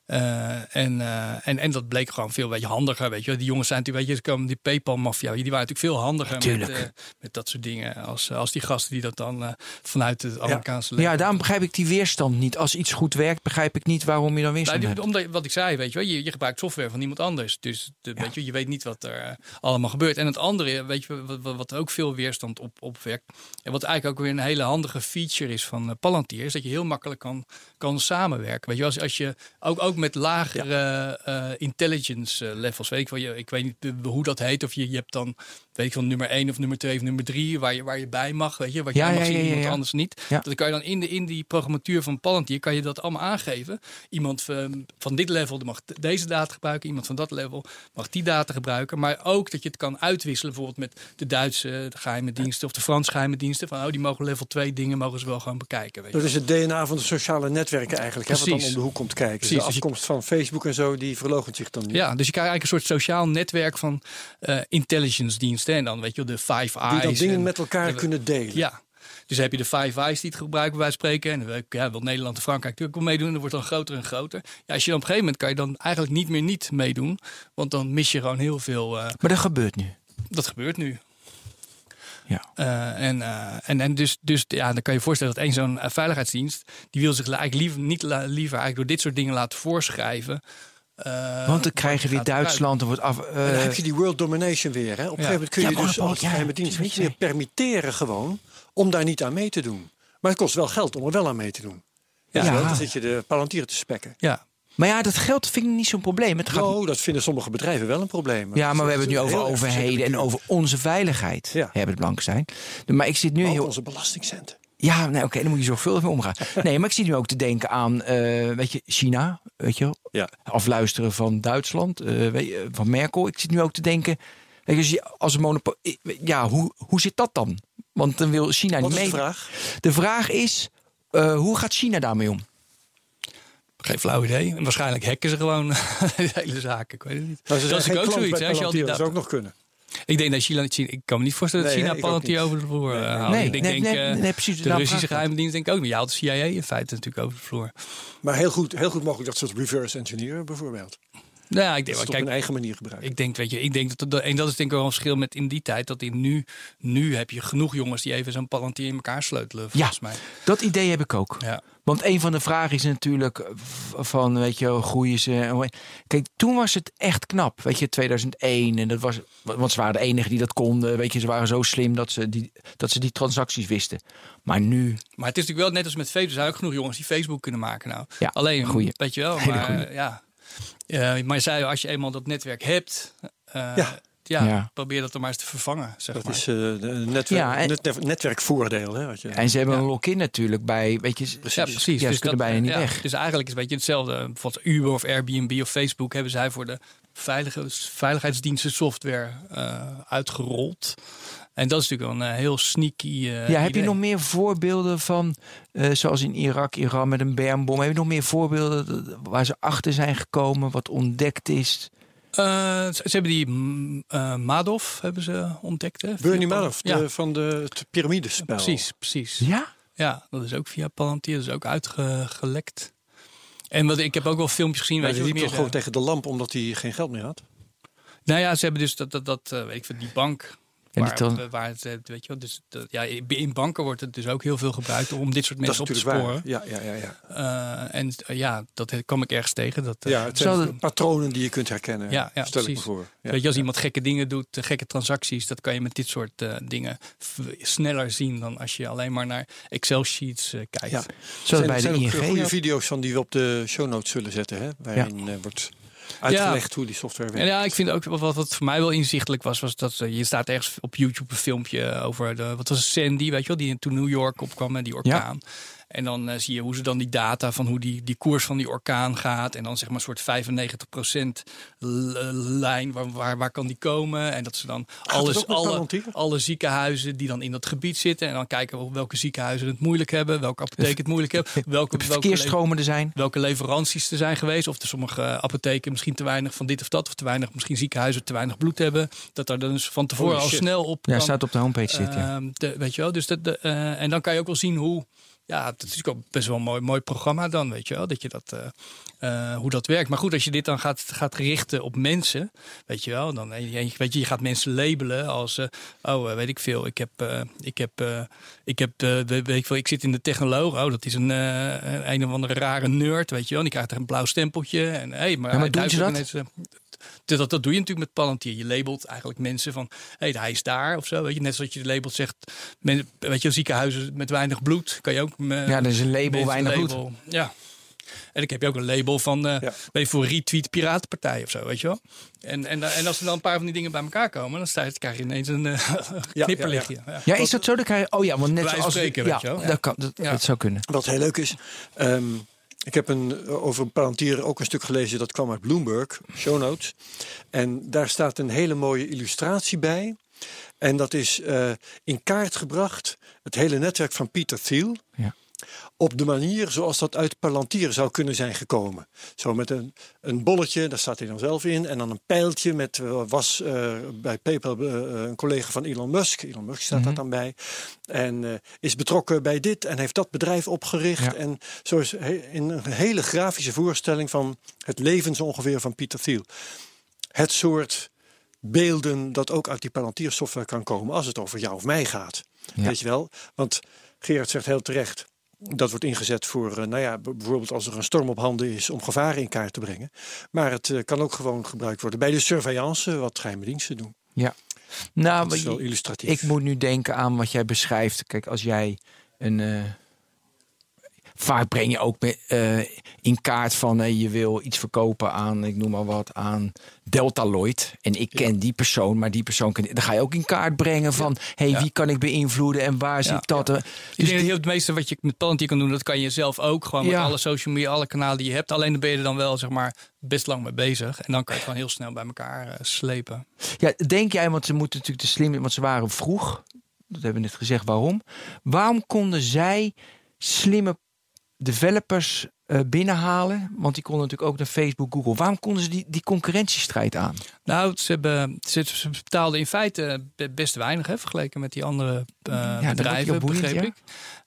Eh, en, en, en dat bleek gewoon veel weet je, handiger. Weet je. Die jongens zijn natuurlijk, weet je, die PayPal-maffia, die waren natuurlijk veel handiger met, met dat soort dingen. Als, als die gasten die dat dan vanuit het Amerikaanse leger ja, daarom begrijp ik die weerstand niet. Als iets goed werkt, begrijp ik niet waarom je dan weerstand Nou, hebt. die- omdat, wat ik zei, weet je, wel, je, je gebruikt software van iemand anders. Dus de, weet je, je weet niet wat er allemaal gebeurt. En het andere, weet je, wat, wat- wat ook veel weerstand op, opwekt. En wat eigenlijk ook weer een hele handige feature is van eh, Palantir, is dat je heel makkelijk kan, kan samenwerken. Weet je, wel, als, als je ook, ook met lagere eh, intelligence eh, levels, weet ik, wel, je, ik weet niet hoe dat heet, of je, je hebt dan, weet ik van nummer 1 of nummer 2 of nummer 3, waar je, waar je bij mag, weet je, wat je Ja, mag ja, zien, iemand anders niet. Dat kan je dan in, de, in die programmatuur van Palantir, kan je dat allemaal aangeven. Iemand van, van dit level mag deze data gebruiken, iemand van dat level mag die data gebruiken. Maar ook dat je het kan uitwisselen, bijvoorbeeld met de Duitse de geheime diensten of de Franse geheime diensten. Van oh, die mogen level 2 dingen mogen ze wel gewoon bekijken. Weet je. Dat is het DNA van de sociale netwerken eigenlijk. Hè, wat dan om de hoek komt kijken. Precies, de dus afkomst van Facebook en zo, die verloochent zich dan niet. Ja, dus je krijgt eigenlijk een soort sociaal netwerk van eh, intelligence diensten. En dan weet je de Five Eyes. Die dan dingen en- met elkaar en- kunnen delen. Ja. Dus heb je de Five Eyes die het gebruiken, bij spreken. En ja, wil Nederland en Frankrijk natuurlijk wel meedoen. Dat wordt dan groter en groter. Ja, als je dan op een gegeven moment kan je dan eigenlijk niet meer niet meedoen. Want dan mis je gewoon heel veel. eh, Maar dat gebeurt nu. dat gebeurt nu. Ja. Eh, en, eh, en, en dus, dus ja, dan kan je je voorstellen dat één zo'n eh, veiligheidsdienst... die wil zich eigenlijk liever, niet la- liever eigenlijk door dit soort dingen laten voorschrijven. eh, Want dan krijg je weer Duitsland, er wordt af... eh, En dan heb je die world domination weer. Hè. Op een gegeven moment kun je Ja, dus als ja, geheime dienst weet niet je. meer permitteren gewoon om daar niet aan mee te doen. Maar het kost wel geld om er wel aan mee te doen. Ja, Ja. Dan zit je de palantieren te spekken. Ja, Maar ja, dat geld vind ik niet zo'n probleem. Het gaat... Oh, dat vinden sommige bedrijven wel een probleem. Ja, maar we hebben het nu over overheden en over onze veiligheid. Ja. Hebben het blank zijn. Maar ik zit nu heel. onze belastingcenten. Ja, nee, oké, dan moet je zorgvuldig mee omgaan. Nee, maar ik zit nu ook te denken aan, eh, weet je, China, weet je? Ja. afluisteren van Duitsland, eh, weet je, van Merkel. Ik zit nu ook te denken, weet je, als een monopolie, ja, hoe, hoe zit dat dan? Want dan wil China Wat niet is de mee. vraag? De vraag is, eh, hoe gaat China daarmee om? Geen flauw idee. En waarschijnlijk hacken ze gewoon de hele zaak. Ik weet het niet. Nou, ze dat is ook zoiets. Als je al die dat zou ook nog kunnen. Ik denk dat China, China- ik kan me niet voorstellen dat Nee, China Palantir over de vloer Nee, eh, nee. haalt. Nee, ik denk, nee, denk, nee, eh, nee, precies, de daarom Russische geheime dienst denk ik ook niet. Je haalt de CIA in feite natuurlijk over de vloer. Maar heel goed, heel goed mogelijk dat ze het reverse engineeren bijvoorbeeld. Nou, ja, ik Dat denk, ze het wel, op kijk, hun eigen manier gebruiken. ik denk, weet je, ik denk dat, dat en dat is denk ik wel een verschil met in die tijd. Dat in nu, nu heb je genoeg jongens die even zo'n Palantir in elkaar sleutelen, volgens mij. Dat idee heb ik ook. Ja. Want een van de vragen is natuurlijk eh, van, weet je, groeien ze? Kijk, toen was het echt knap, weet je, 2001. En dat was, want ze waren de enigen die dat konden. Weet je, ze waren zo slim dat ze die, dat ze die transacties wisten. Maar nu, Maar het is natuurlijk wel net als met Facebook. Er zijn ook genoeg jongens die Facebook kunnen maken nou. Ja, Alleen, goeie. weet je wel, maar goeie. eh, ja. Ja, maar zei, als je eenmaal dat netwerk hebt, eh, Ja. Ja. Ja. probeer dat er maar eens te vervangen, zeg Dat maar. is eh de netwerk, Ja, en- net- netwerkvoordeel. Hè, wat je, en ze hebben Ja. een lock-in natuurlijk bij, weet je, Ja, precies. Ja, ze kunnen bijna niet ja, weg. Dus eigenlijk is het een beetje hetzelfde. Bijvoorbeeld Uber of Airbnb of Facebook hebben zij voor de veilige, veiligheidsdiensten software eh, uitgerold. En dat is natuurlijk wel een eh, heel sneaky. eh, Ja, heb je nog meer voorbeelden van, eh, zoals in Irak, Iran met een bermbom? Heb je nog meer voorbeelden waar ze achter zijn gekomen, wat ontdekt is? Eh, ze, ze hebben die eh, Madoff hebben ze ontdekt. Hè, Bernie Madoff, de- Ja, van de, het piramidespel. precies, precies. Ja? Ja, dat is ook via Palantir, dat is ook uitgelekt. En wat, ik heb ook wel filmpjes gezien. Maar weet die je, liep toch meer gewoon tegen de lamp omdat hij geen geld meer had? Nou ja, ze hebben dus dat, dat, dat eh, weet ik die bank En waar, dan- waar het, eh, weet je wel, dus dat, ja, in banken wordt het dus ook heel veel gebruikt om dit soort mensen op te sporen. waar. Ja, ja, ja, ja. Eh, en eh, ja, dat kwam ik ergens tegen. Dat, ja het zijn patronen die je kunt herkennen. Ja, ja, stel ik precies. me voor. Ja. Weet je, als iemand gekke dingen doet, gekke transacties, dat kan je met dit soort eh, dingen sneller zien dan als je alleen maar naar Excel-sheets kijkt. Ja. Zoals zijn, bij de zijn ook ING. goede video's van die we op de show notes zullen zetten. Hè? Waarin wordt uitgelegd hoe die software En werkt. ja, ik vind ook wat, wat voor mij wel inzichtelijk was, was dat eh, je staat ergens op YouTube een filmpje over de, wat was het, Sandy, weet je wel, die toen New York opkwam met die orkaan. En dan eh, zie je hoe ze dan die data van hoe die, die koers van die orkaan gaat. En dan zeg maar een soort 95% l- lijn, waar, waar, waar kan die komen? En dat ze dan het alles, alle, alle ziekenhuizen die dan in dat gebied zitten. En dan kijken we welke ziekenhuizen het moeilijk hebben, welke apotheken het moeilijk hebben. Welke, Verkeersstromen er zijn. welke leveranties er zijn geweest. Of er sommige apotheken misschien te weinig van dit of dat. Of te weinig, misschien ziekenhuizen te weinig bloed hebben. Dat er dan dus van tevoren Holy al snel op Ja, kan. staat op de homepage zit. Ja. Ehm, de, weet je wel, dus dat, de, eh, en dan kan je ook wel zien hoe. Ja, het is ook best wel een mooi, mooi programma dan, weet je wel. Dat je dat, eh, eh, hoe dat werkt. Maar goed, als je dit dan gaat, gaat richten op mensen, weet je wel. Dan, weet je, je gaat mensen labelen als, eh, oh, weet ik veel. Ik heb, ik heb, ik heb, weet ik veel, ik zit in de technoloog. Oh, dat is een, een, een of andere rare nerd, weet je wel. Die krijgt er een blauw stempeltje. En, hey, maar Ja, maar doen ze dat? ineens, dat, doe je natuurlijk met Palantir. Je labelt eigenlijk mensen van, hé, hey, hij is daar of zo. Weet je, net zoals je de label zegt, men, weet je, ziekenhuizen met weinig bloed, kan je ook. eh, Ja, dat is een label, weinig bloed. Ja. En ik heb je ook een label van, eh Ja. weet je, voor retweet piratenpartij of zo, weet je wel. En, en, en als er dan een paar van die dingen bij elkaar komen, dan sta je, krijg je ineens een eh, ja, knipperlichtje. Ja, Ja, is dat zo? Dan krijg je, oh ja, want net zoals... spreken, ja, weet je wel. dat, kan, dat, Ja. dat zou kunnen. Wat heel leuk is. ehm, ik heb een, over Palantir ook een stuk gelezen. Dat kwam uit Bloomberg, show notes. En daar staat een hele mooie illustratie bij. En dat is eh, in kaart gebracht. Het hele netwerk van Peter Thiel. Ja. Op de manier zoals dat uit Palantir zou kunnen zijn gekomen. Zo met een, een bolletje, daar staat hij dan zelf in. En dan een pijltje met, eh, was eh, bij PayPal eh, een collega van Elon Musk. Elon Musk staat daar dan bij. En is betrokken bij dit en heeft dat bedrijf opgericht. Ja. En zo is in een hele grafische voorstelling van het leven zo ongeveer van Peter Thiel. Het soort beelden dat ook uit die Palantir software kan komen als het over jou of mij gaat. Ja. Weet je wel? Want Gerard zegt heel terecht. Dat wordt ingezet voor, eh, nou ja, bijvoorbeeld als er een storm op handen is om gevaren in kaart te brengen. Maar het eh, kan ook gewoon gebruikt worden bij de surveillance, wat geheime diensten doen. Ja. Nou, Dat is wel illustratief. ik moet nu denken aan wat jij beschrijft. Kijk, als jij een. eh, vaak breng je ook eh, in kaart van eh, je wil iets verkopen aan, ik noem maar wat, aan Deltaloid. En ik ken die persoon, maar die persoon ken Dan ga je ook in kaart brengen van hey, Ja. wie kan ik beïnvloeden en waar ik dat? eh? Ik Dus denk dat die- je het meeste wat je met Palantir kan doen, dat kan je zelf ook. Gewoon met alle social media, alle kanalen die je hebt. Alleen dan ben je er dan wel zeg maar best lang mee bezig. En dan kan je het gewoon heel snel bij elkaar slepen. Ja, denk jij, want ze moeten natuurlijk te slim, want ze waren vroeg. Dat hebben we net gezegd. Waarom? Waarom konden zij slimme developers eh, binnenhalen? Want die konden natuurlijk ook naar Facebook, Google. Waarom konden ze die, die concurrentiestrijd aan? Nou, ze, hebben, ze, ze betaalden in feite be- best weinig hè, vergeleken met die andere eh, bedrijven, boeiend, begreep ja. ik.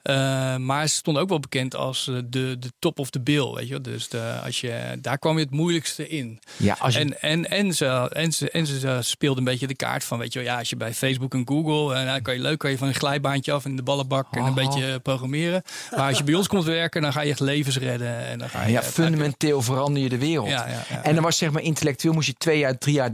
Eh, maar ze stonden ook wel bekend als de, de top of the bill. Weet je? Dus de, als je, daar kwam je het moeilijkste in. Ja, als je, En, en, en, ze, en, ze, en ze speelden een beetje de kaart van, weet je wel, ja, als je bij Facebook en Google, en nou, kan je leuk, kan je van een glijbaantje af in de ballenbak en een Oh. beetje programmeren. Maar als je bij ons komt werken, dan ga je echt levens redden. En dan ga je ja, fundamenteel verander je de wereld. Ja, ja, ja. En dan was zeg maar intellectueel moest je twee jaar, drie jaar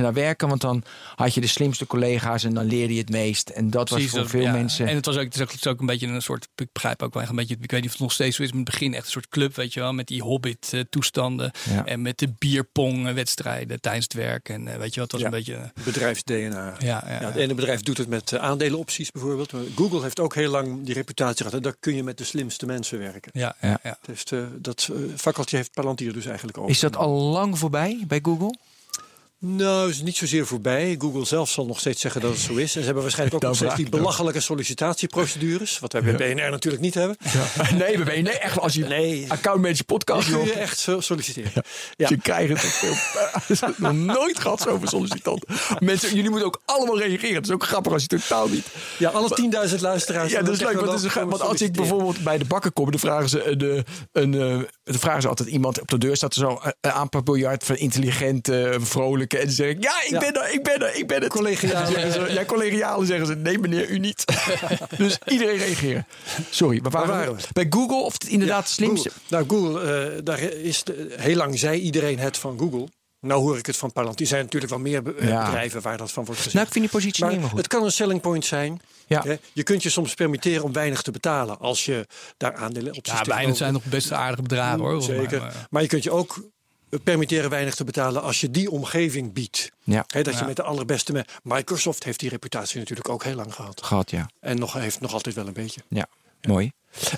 daar werken. Want dan had je de slimste collega's en dan leerde je het meest. En dat was voor dat- veel ja. mensen... En het was ook, het is ook, het is ook een beetje een soort, ik begrijp ook wel echt een beetje, ik weet niet of het nog steeds zo is, maar in het begin echt een soort club, weet je wel, met die hobbit eh, toestanden Ja. en met de bierpong eh, wedstrijden tijdens het werk. En eh, weet je wat, was Ja. een beetje, eh, Bedrijfs-DNA. ja, ja, Ja, het ja. ene bedrijf doet het met eh, aandelenopties bijvoorbeeld. Maar Google heeft ook heel lang die reputatie gehad. En daar kun je met de slimste mensen werken. ja, Ja. ja, Dus eh, dat eh, fakkeltje heeft Palantir dus eigenlijk ook. Is dat al lang voorbij bij Google? Nou, is niet zozeer voorbij. Google zelf zal nog steeds zeggen dat het zo is. En ze hebben waarschijnlijk ook nog steeds die belachelijke sollicitatieprocedures. Wat wij bij BNR natuurlijk niet hebben. nee, we nee, echt als je Nee, accountmanager podcast kun je echt solliciteren. Ja. Je krijgt het veel. nog nooit gehad zoveel sollicitanten. Mensen, jullie moeten ook allemaal reageren. Het is ook grappig als je totaal niet. Ja, alle 10.000 luisteraars. Ja, dat is leuk. Want, is, want als ik bijvoorbeeld bij de bakker kom, dan vragen ze, een, eh, een, eh, dan vragen ze altijd iemand op de deur staat er zo een aanpak biljart van intelligente, vrolijke En dan zeg ik, ja, ik Ja. ben er, ik ben er, ik ben het. Collegiale. Zeggen ze, ja, collegiale zeggen ze, nee meneer, u niet. dus iedereen reageren. Sorry, waar waren, Waar waren we? we? Bij Google, of het inderdaad slimste... Google. Nou, Google, eh, daar is de- heel lang zei iedereen het van Google. Nou hoor ik het van Palantir. Er zijn natuurlijk wel meer be- eh, Ja. bedrijven waar dat van wordt gezegd. Nou, ik vind die positie maar niet meer goed. het kan een selling point zijn. Ja. Hè? Je kunt je soms permitteren om weinig te betalen als je daar aandelen op Ja, weinig zijn nog best aardige bedragen hoor. volgens mij, Zeker. maar- Maar je kunt je ook permitteren weinig te betalen als je die omgeving biedt. Ja, Hè, dat je met de allerbeste... me- Microsoft heeft die reputatie natuurlijk ook heel lang gehad. gehad, ja. En nog, heeft nog altijd wel een beetje. ja. Mooi.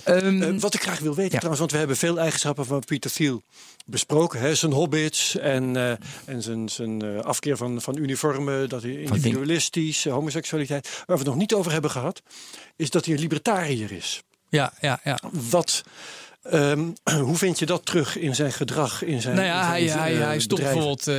Ehm, Eh, wat ik graag wil weten Ja. trouwens, want we hebben veel eigenschappen van Peter Thiel besproken. Hè? Zijn hobbits en, eh, en zijn, zijn eh, afkeer van, van uniformen, dat hij individualistisch, homoseksualiteit. Waar we het nog niet over hebben gehad, is dat hij een libertariër is. Ja, ja, ja. Wat, ehm, hoe vind je dat terug in zijn gedrag, in zijn Nou ja, hij, zijn, hij, hij stopt bijvoorbeeld eh,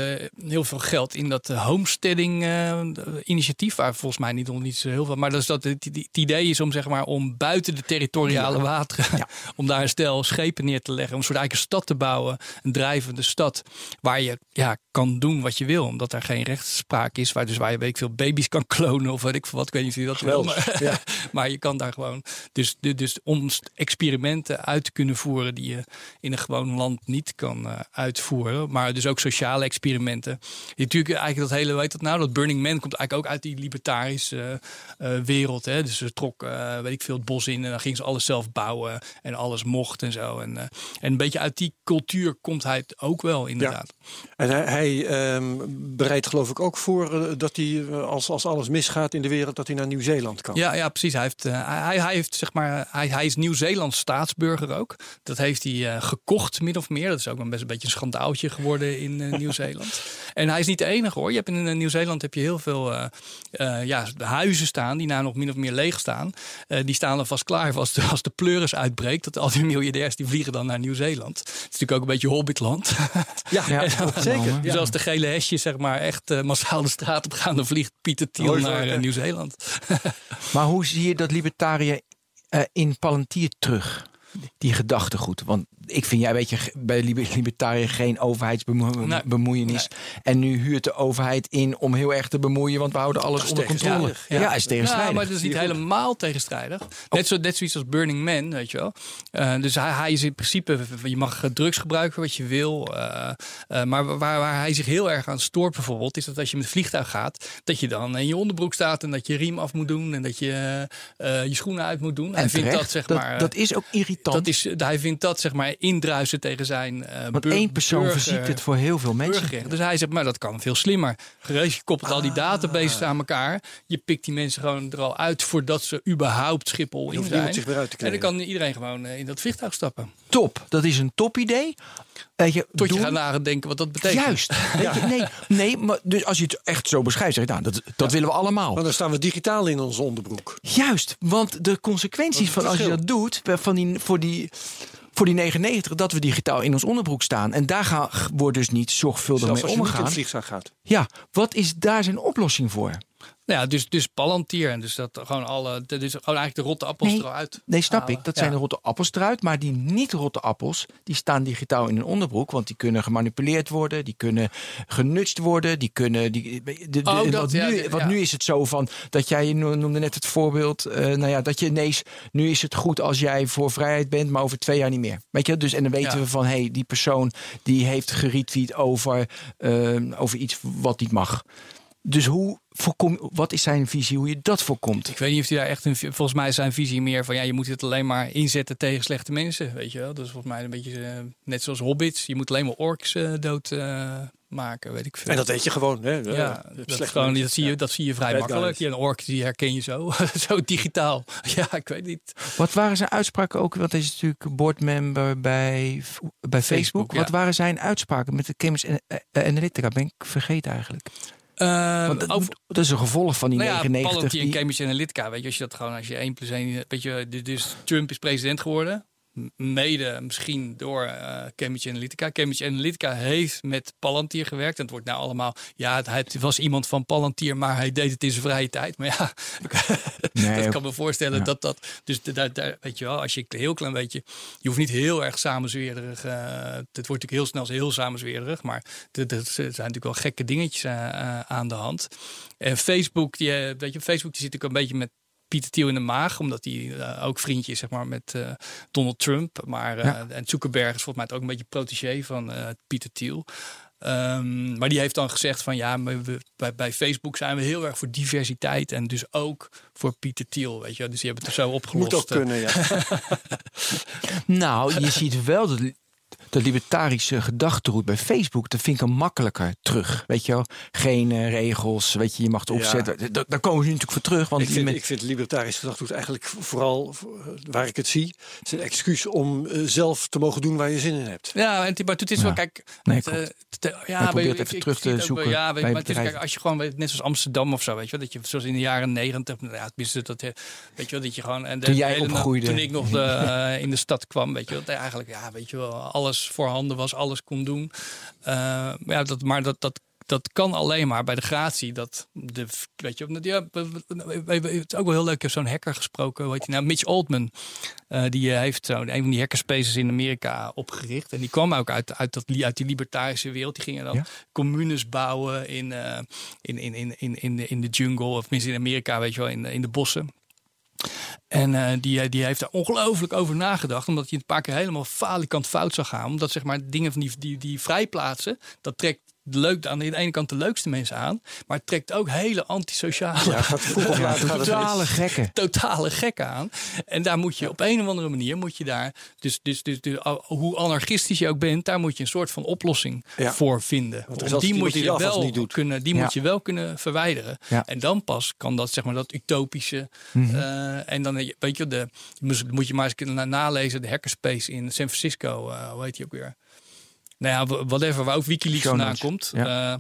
heel veel geld in dat eh, homesteading eh, initiatief, waar volgens mij niet, niet zo heel veel. Maar dat is dat het, het idee is om zeg maar om buiten de territoriale wateren, om daar een stel schepen neer te leggen, om een soort eigen stad te bouwen, een drijvende stad waar je ja kan doen wat je wil, omdat er geen rechtspraak is, waar dus waar je weet ik veel baby's kan klonen of weet ik veel wat. Ik weet niet of je dat wil, Geweldig, maar, ja. maar je kan daar gewoon dus, dus, dus om experimenten uit te kunnen voeren die je in een gewoon land niet kan eh, uitvoeren. Maar dus ook sociale experimenten. Je natuurlijk eigenlijk dat hele, weet dat nou, dat Burning Man komt eigenlijk ook uit die libertarische eh, eh, wereld. Hè? Dus ze trok, weet ik veel, het bos in en dan gingen ze alles zelf bouwen en alles mocht en zo. En, en een beetje uit die cultuur komt hij ook wel inderdaad. En hij, hij ehm, bereidt geloof ik ook voor dat hij, als, als alles misgaat in de wereld, dat hij naar Nieuw-Zeeland kan. Ja, ja, precies. Hij, heeft, hij, hij heeft zeg maar, hij, hij is Nieuw-Zeelands staatsburger ook. Dat heeft hij eh, gekocht, min of meer. Dat is ook een best een beetje een schandaaltje geworden in eh, Nieuw-Zeeland. en hij is niet de enige hoor. Je hebt in eh, Nieuw-Zeeland heb je heel veel ja, huizen staan die nou nog min of meer leeg staan. Die staan alvast klaar als de, als de pleuris uitbreekt. Dat al die miljardairs die vliegen dan naar Nieuw-Zeeland. Het is natuurlijk ook een beetje hobbitland. Ja, Ja, zeker. Dus als de gele hesjes zeg maar echt massaal de straat op gaan, dan vliegt Pieter Thiel naar? Nieuw-Zeeland. Maar hoe zie je dat libertariër eh, in Palantir terug? Die gedachtegoed. Want ik vind jij weet je bij liber- libertariër geen overheidsbemoeienis. En nu huurt de overheid in om heel erg te bemoeien, want we houden alles onder controle. tegenstrijdig. Ja, is tegenstrijdig. Ja, maar dat is niet helemaal tegenstrijdig. Net, zo, net zoiets als Burning Man, weet je wel. Eh, dus hij, hij is in principe, je mag drugs gebruiken wat je wil. eh, eh, maar waar, waar hij zich heel erg aan stoort bijvoorbeeld, is dat als je met het vliegtuig gaat, dat je dan in je onderbroek staat en dat je riem af moet doen en dat je je schoenen uit moet doen. En hij vindt terecht, dat zeg dat, maar. dat is ook irritant. dat is, hij vindt dat zeg maar indruisen tegen zijn uh, want één persoon verziekt het voor heel veel mensen. Dus hij zegt, maar dat kan veel slimmer. Gereed, je koppelt al die databases aan elkaar. Je pikt die mensen gewoon er al uit voordat ze überhaupt Schiphol in zijn. niemand zich weer uit te en dan kan iedereen gewoon eh, in dat vliegtuig stappen. Top, dat is een top idee. Weet je, Tot je gaat nadenken wat dat betekent. Juist. Weet je, nee, nee, maar dus als je het echt zo beschrijft, zeg je, nou, dat, dat willen we allemaal. Want dan staan we digitaal in onze onderbroek. Juist, want de consequenties van als je dat doet, van die, voor, die, voor die 99, dat we digitaal in ons onderbroek staan. En daar gaan, wordt dus niet zorgvuldig mee als je niet in omgegaan. het vliegtuig gaat. Ja, wat is daar zijn oplossing voor? Nou ja, dus, dus Palantir. En dus dat gewoon alle. Dat is gewoon eigenlijk de rotte appels Nee, eruit. Nee, snap halen. ik. Dat Ja. zijn de rotte appels eruit. Maar die niet rotte appels, die staan digitaal in een onderbroek. Want die kunnen gemanipuleerd worden. Die kunnen genutst worden. Die kunnen... Die, de, de- Oh, dat, want ja, nu, want ja. nu is het zo van... Dat jij no- noemde net het voorbeeld... eh, nou ja, dat je ineens... Nu is het goed als jij voor vrijheid bent, maar over twee jaar niet meer. Weet je? Dus, en dan weten we van... Hé, hey, die persoon die heeft geretweet over, eh, over iets wat niet mag. Dus hoe voorkom, wat is zijn visie hoe je dat voorkomt? Ik weet niet of hij daar echt een. Volgens mij is zijn visie meer van ja, je moet het alleen maar inzetten tegen slechte mensen. Weet je wel? Dat is volgens mij een beetje eh, net zoals hobbits. Je moet alleen maar orks eh, dood eh, maken, weet ik veel. En dat weet je gewoon. Hè? ja, dat, is slechte gewoon, mensen. dat, zie je, Ja. dat zie je vrij makkelijk. een ork die herken je zo. zo digitaal. Ja, ik weet niet. Wat waren zijn uitspraken ook? Want hij is natuurlijk boardmember bij, bij Facebook. Facebook, ja. Wat waren zijn uitspraken met de Cambridge Ana- Analytica? Ben ik vergeten eigenlijk. Ehm, Want dat, over- dat is een gevolg van die nou ja, 99. Palantir en die- Cambridge Analytica, weet je, als je dat gewoon, als je 1 plus 1, weet je, dus Trump is president geworden. Mede misschien door eh, Cambridge Analytica. Cambridge Analytica heeft met Palantir gewerkt. En het wordt nou allemaal... Ja, het, was iemand van Palantir, maar hij deed het in zijn vrije tijd. Maar ja, Nee, dat kan me voorstellen ja. dat dat... Dus daar, daar, weet je wel, als je een heel klein beetje... Je hoeft niet heel erg samenzweerderig... eh het wordt natuurlijk heel snel heel samenzweerderig. Maar er zijn natuurlijk wel gekke dingetjes eh, aan de hand. En Facebook, die, weet je, Facebook die zit ook een beetje met Pieter Thiel in de maag, omdat hij eh, ook vriendje is zeg maar, met eh, Donald Trump. Maar, eh, Ja. En Zuckerberg is volgens mij ook een beetje protégé van eh, Pieter Thiel. Ehm, maar die heeft dan gezegd van ja, we, bij, bij Facebook zijn we heel erg voor diversiteit en dus ook voor Pieter Thiel, weet je. Dus die hebben het er zo opgelost. Moet ook kunnen, ja. Nou, je ziet wel dat de libertarische gedachtegoed bij Facebook, dat vind ik hem makkelijker terug. Weet je wel, geen eh, regels, weet je, je mag het Ja. opzetten. Da- Daar komen ze natuurlijk voor terug. Want Ik vind, met- ik vind libertarisch gedachtegoed eigenlijk vooral eh, waar ik het zie, is een excuus om eh, zelf te mogen doen waar je zin in hebt. Ja, en het, maar het is wel, Ja. kijk. Nee, het, klopt. eh, het- ja, Hij weet probeert je, even ik- terug ik te het wel, zoeken Ja, weet, bij maar het kijk, als je gewoon, weet, net zoals Amsterdam of zo, weet je wel, dat je zoals in de jaren negentig, ja, tenminste, dat, eh, weet je wel, dat je gewoon. En de Toen jij opgroeide. Toen ik nog de, eh, in de stad kwam, weet je wel, dat eigenlijk, ja, weet je wel, alles voorhanden was, alles kon doen. Eh, maar ja, dat, maar dat, dat, dat kan alleen maar bij de gratie. Dat de, weet je, ja, het is ook wel heel leuk. Ik heb zo'n hacker gesproken. Hoe heet hij nou? Mitch Altman. Eh, die eh, heeft zo een van die hackerspaces in Amerika opgericht. En die kwam ook uit, uit, dat, uit die libertarische wereld. Die gingen dan Ja. communes bouwen in, in, in, in, in, in, de, in de jungle. Of tenminste in Amerika, weet je wel, in, in de bossen. En eh, die, die heeft daar ongelooflijk over nagedacht. Omdat je een paar keer helemaal falikant fout zou gaan. Omdat zeg maar dingen van die, die, die vrijplaatsen, dat trekt leuk, aan de ene kant de leukste mensen aan. Maar het trekt ook hele antisociale, Ja, Totale gekken. totale gekken aan. En daar moet je op een of andere manier, moet je daar, dus, dus, dus, dus hoe anarchistisch je ook bent, daar moet je een soort van oplossing Ja. voor vinden. Want die moet je wel kunnen, die Ja. moet je wel kunnen verwijderen. Ja. En dan pas kan dat, zeg maar, dat utopische. Mhm. eh, en dan, weet je, de, moet je maar eens kunnen nalezen, de hackerspace in San Francisco, eh, hoe heet die ook weer? Nou ja, whatever, waar ook Wikileaks vandaan komt. Ja. Eh,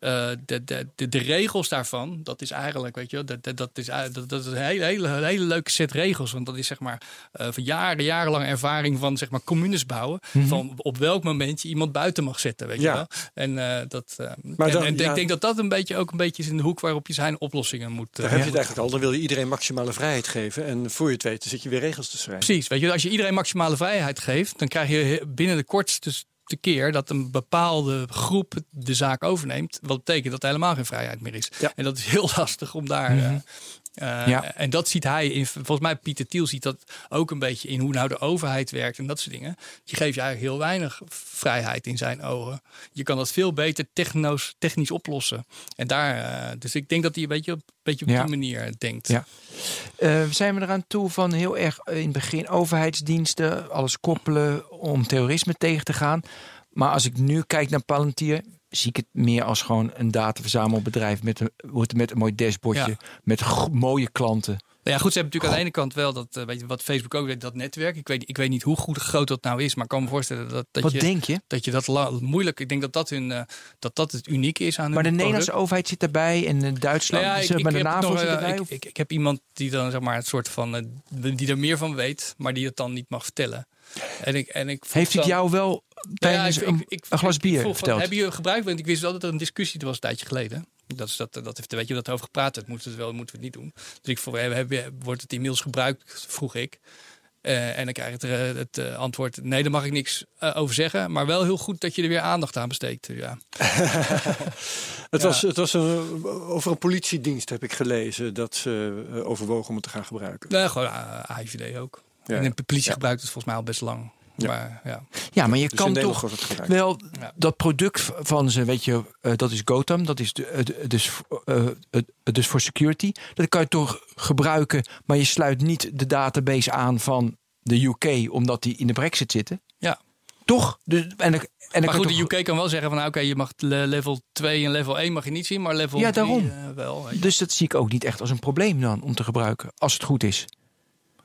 eh, de, de, de, de regels daarvan, dat is eigenlijk, weet je, wel, dat, dat, is, dat, dat is een hele, hele, hele leuke set regels. Want dat is zeg maar van jaren, jarenlange ervaring van zeg maar communes bouwen. Van op welk moment je iemand buiten mag zetten, weet Ja. je wel. En, dat, Maar en, dan- en ja. ik denk dat dat een beetje ook een beetje is in de hoek waarop je zijn oplossingen moet. Daar heb je het eigenlijk al. Dan wil je iedereen maximale vrijheid geven. En voor je het weet, dan zit je weer regels te schrijven. Precies, weet je, als je iedereen maximale vrijheid geeft, dan krijg je binnen de kortste de keer dat een bepaalde groep de zaak overneemt. Wat betekent dat er helemaal geen vrijheid meer is. Ja. En dat is heel lastig om daar. eh, eh, Ja. En dat ziet hij in. Volgens mij, Pieter Thiel ziet dat ook een beetje in hoe nou de overheid werkt en dat soort dingen. Je geeft je eigenlijk heel weinig vrijheid in zijn ogen. Je kan dat veel beter techno's, technisch oplossen. En daar, eh, dus ik denk dat hij een beetje op, beetje op Ja. die manier denkt. Ja. Eh, zijn we eraan toe van heel erg eh, in het begin overheidsdiensten, alles koppelen om terrorisme tegen te gaan. Maar als ik nu kijk naar Palantir, zie ik het meer als gewoon een dataverzamelbedrijf met een, wordt met een mooi dashboardje, Ja. met mooie klanten. Nou ja, goed, ze hebben natuurlijk aan de ene kant wel dat, eh, weet je, wat Facebook ook deed, dat netwerk. Ik weet, ik weet niet hoe goed groot dat nou is, maar ik kan me voorstellen dat, dat Wat je denk je? dat je dat la- moeilijk. Ik denk dat dat hun, eh, dat dat het unieke is aan hun Maar de. Nederlandse overheid zit daarbij en Duitsland, Nou ja, zeg maar de heb NAVO nog, zit eh, erbij. ik, ik, ik heb iemand die dan zeg maar het soort van eh, die er meer van weet, maar die het dan niet mag vertellen. En ik en ik Heeft het jou wel Nou ja, tijdens ik- een, ik- ik- een glas ik bier vroeg van, verteld? Heb je gebruikt? Want ik wist wel dat er een discussie was een tijdje geleden. Dat is dat, dat heeft, weet je, dat er over gepraat werd. Moeten we het wel, moeten we het niet doen. Dus ik vroeg, heb, heb, wordt het inmiddels gebruikt? Vroeg ik. Eh, en dan krijg je het, eh, het eh, antwoord: nee, daar mag ik niks over zeggen. Maar wel heel goed dat je er weer aandacht aan besteedt. Ja. Het Ja. was, het was een, over een politiedienst heb ik gelezen dat ze overwogen om het te gaan gebruiken. Nee, gewoon uh, AIVD ook. Ja. En de politie Ja. gebruikt het volgens mij al best lang. Ja. Maar ja. Ja, maar je Dus kan toch wel Ja. dat product van ze, weet je, eh, dat is Gotham, dat is de, eh, de- dus, eh, het- het dus voor security. Dat kan je toch gebruiken, maar je sluit niet de database aan van de UK omdat die in de Brexit zitten. Ja. Toch? Dus, en, en Maar goed, de UK kan wel zeggen van nou, oké, je mag le- level 2 en level 1 mag je niet zien, maar level Ja, 3 daarom. wel. Dus dat zie ik ook niet echt als een probleem dan om te gebruiken, als het goed is.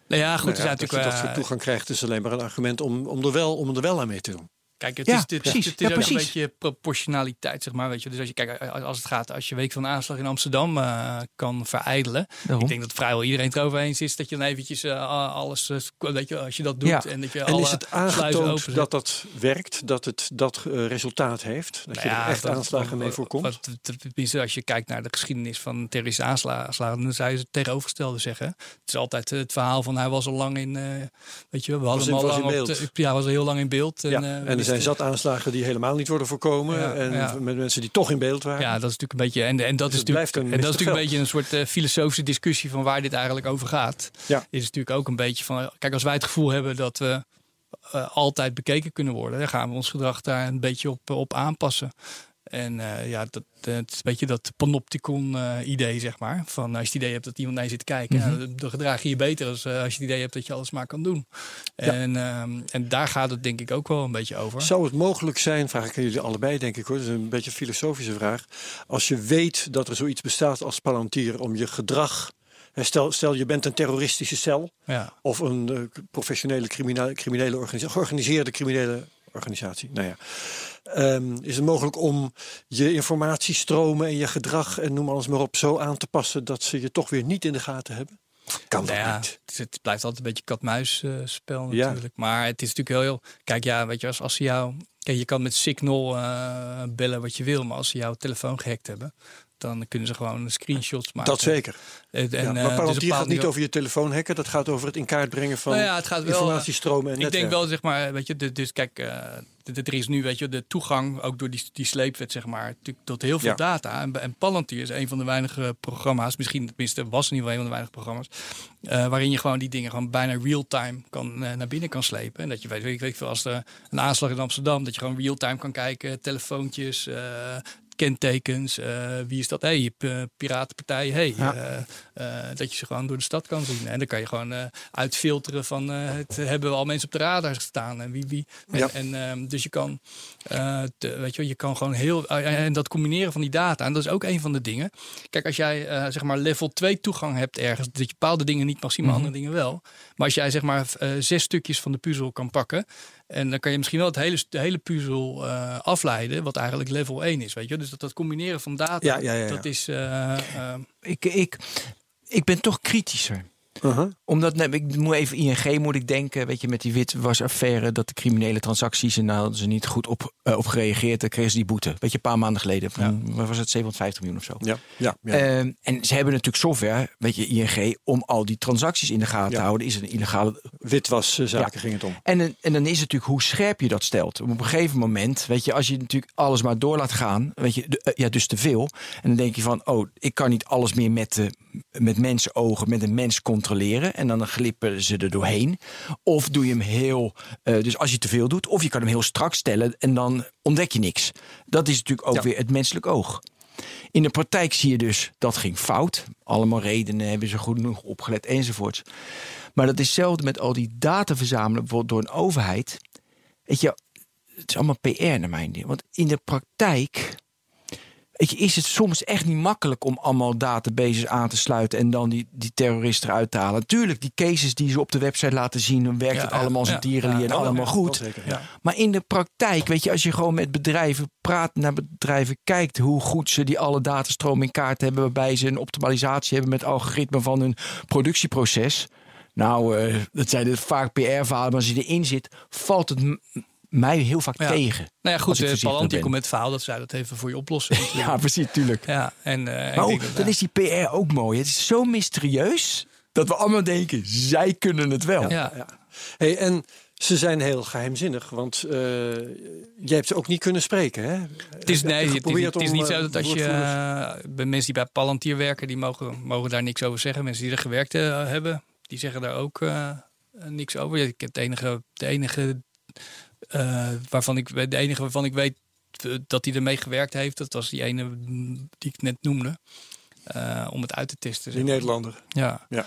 Nou ja, goed, Nou dat je dat eh, soort toegang krijgt is alleen maar een argument om, om, er wel, om er wel aan mee te doen. Kijk, het Ja, is, precies. het is Ja, ook een beetje proportionaliteit, zeg maar. Weet je. Dus als je kijkt, als het gaat, als je week van aanslag in Amsterdam eh, kan verijdelen. Daarom. Ik denk dat vrijwel iedereen het erover eens is dat je dan eventjes eh, alles, eh, weet je, als je dat doet Ja. en dat je En alle is het aangetoond dat dat werkt, dat het dat eh, resultaat heeft? Dat je Nou er ja, echt dat- aanslagen mee voorkomt? wat- wat- Tenminste, als je kijkt naar de geschiedenis van terroristische aanslagen, dan zou je het tegenovergestelde zeggen. Het is altijd het verhaal van hij was al lang in, eh, weet je, we hadden Was hem in- al lang op de- ja, was al heel lang in beeld. ja, eh, en er zijn zat aanslagen die helemaal niet worden voorkomen. Ja, en ja. met mensen die toch in beeld waren. Ja, dat is natuurlijk een beetje. En, en dat Dus is natuurlijk, een en dat is natuurlijk een beetje een soort eh, filosofische discussie van waar dit eigenlijk over gaat. Ja. Is natuurlijk ook een beetje van. Kijk, als wij het gevoel hebben dat we eh, altijd bekeken kunnen worden, dan gaan we ons gedrag daar een beetje op, op aanpassen. En eh, ja, dat, eh, het is een beetje dat panopticon-idee, zeg maar. Van als je het idee hebt dat iemand naar je zit te kijken, Mhm. ja, dan, gedraag je je beter als, eh, als je het idee hebt dat je alles maar kan doen. En, ehm, en daar gaat het denk ik ook wel een beetje over. Zou het mogelijk zijn, vraag ik aan jullie allebei denk ik hoor, dat is een beetje een filosofische vraag. Als je weet dat er zoiets bestaat als Palantir om je gedrag, stel, stel je bent een terroristische cel Ja. of een eh, professionele criminele, criminele organisatie, georganiseerde criminele organisatie. Nou ja. Ehm, is het mogelijk om je informatiestromen en je gedrag en noem alles maar op zo aan te passen dat ze je toch weer niet in de gaten hebben? Kan dat Nou ja, niet? het, blijft altijd een beetje kat-muis spel Ja. natuurlijk. Maar het is natuurlijk heel, heel... Kijk, ja, weet je, als, als ze jou... Kijk, je kan met Signal eh, bellen wat je wil. Maar als ze jouw telefoon gehackt hebben... dan kunnen ze gewoon screenshots maken. Dat zeker. En, Ja, eh, maar dus gaat niet over je telefoon hacken. Dat gaat over het in kaart brengen van Nou ja, het gaat wel, informatiestromen en Ik netwerken. denk wel, zeg maar, weet je, de- dus kijk, eh, de- de- er is nu, weet je, de toegang, ook door die, die sleepwet, zeg maar, tot heel veel Ja. data. En, en Palantir is een van de weinige programma's, misschien tenminste was in ieder geval een van de weinige programma's, eh, waarin je gewoon die dingen gewoon bijna real-time kan, eh, naar binnen kan slepen. En dat je weet, weet, ik weet veel, als er een aanslag in Amsterdam, dat je gewoon real-time kan kijken, telefoontjes, eh, kentekens, eh, wie is dat? Hé, hey, p- piratenpartij, hey, Ja. eh, eh, dat je ze gewoon door de stad kan zien. En dan kan je gewoon eh, uitfilteren van eh, het hebben we al mensen op de radar staan en wie wie. En, Ja. en, ehm, dus je kan, eh, te- weet je, wel, je kan gewoon heel eh, en dat combineren van die data. En dat is ook een van de dingen. Kijk, als jij eh, zeg maar level 2 toegang hebt ergens, dat je bepaalde dingen niet mag zien, maar andere dingen wel. Maar als jij zeg maar eh, zes stukjes van de puzzel kan pakken. En dan kan je misschien wel het hele, de hele puzzel eh, afleiden, wat eigenlijk level 1 is. Weet je? Dus dat, dat combineren van data, Ja, ja, ja, ja. dat is. eh, eh, Ik, ik, ik ben toch kritischer. Uh-huh. Omdat, nee, ik moet even ING moet ik denken, weet je, met die witwasaffaire, dat de criminele transacties, en daar hadden ze niet goed op, eh, op gereageerd, dan kregen ze die boete. Weet je, een paar maanden geleden. Van, was het, 750 miljoen of zo. Ja, ja, ja. Ehm, en ze hebben natuurlijk software, weet je, ING, om al die transacties in de gaten Ja. te houden. Is het een illegale Witwaszaken ging het om. En, en dan is het natuurlijk hoe scherp je dat stelt. Op een gegeven moment, weet je, als je natuurlijk alles maar door laat gaan, weet je, de- eh, ja, dus te veel. En dan denk je van, oh, ik kan niet alles meer met, de, met mensenogen, met een mens controleren. En dan glippen ze er doorheen. Of doe je hem heel, eh, dus als je te veel doet, of je kan hem heel strak stellen en dan ontdek je niks. Dat is natuurlijk ook Ja. weer het menselijk oog. In de praktijk zie je dus dat ging fout. Allemaal redenen hebben ze goed genoeg opgelet enzovoorts. Maar dat is hetzelfde met al die data verzamelen, bijvoorbeeld door een overheid. Weet je, het is allemaal PR naar mijn idee. Want in de praktijk je, is het soms echt niet makkelijk om allemaal databases aan te sluiten en dan die, die terroristen eruit te halen. Natuurlijk, die cases die ze op de website laten zien, dan werkt Ja, het allemaal als ja, ja, en allemaal goed. zeker. Maar in de praktijk, weet je, als je gewoon met bedrijven praat, naar bedrijven kijkt hoe goed ze die alle datastromen in kaart hebben, waarbij ze een optimalisatie hebben met algoritmen van hun productieproces. Nou, eh, dat zijn het vaak PR-verhalen, maar als je erin zit, valt het mij heel vaak Ja. tegen. nou ja, Als goed, ik uh, Palantir komt met het verhaal dat zij dat even voor je oplossen. Ja, precies, tuurlijk. ja, en, eh, ik Maar dat, dan ja. is die PR ook mooi. Het is zo mysterieus dat we allemaal denken, zij kunnen het wel. ja. Ja. Hey, en ze zijn heel geheimzinnig, want eh jij hebt ze ook niet kunnen spreken, hè? Het is, nee, het is, het is om, niet zo dat als je bij mensen die bij Palantir werken, die mogen, mogen daar niks over zeggen. Mensen die er gewerkt hebben, die zeggen daar ook eh, niks over. Ik heb het enige, de enige eh, waarvan ik weet- de enige waarvan ik weet eh, dat hij ermee gewerkt heeft, dat was die ene mm, die ik net noemde. Eh, om het uit te testen. Die. Nederlander. Ja. Ja.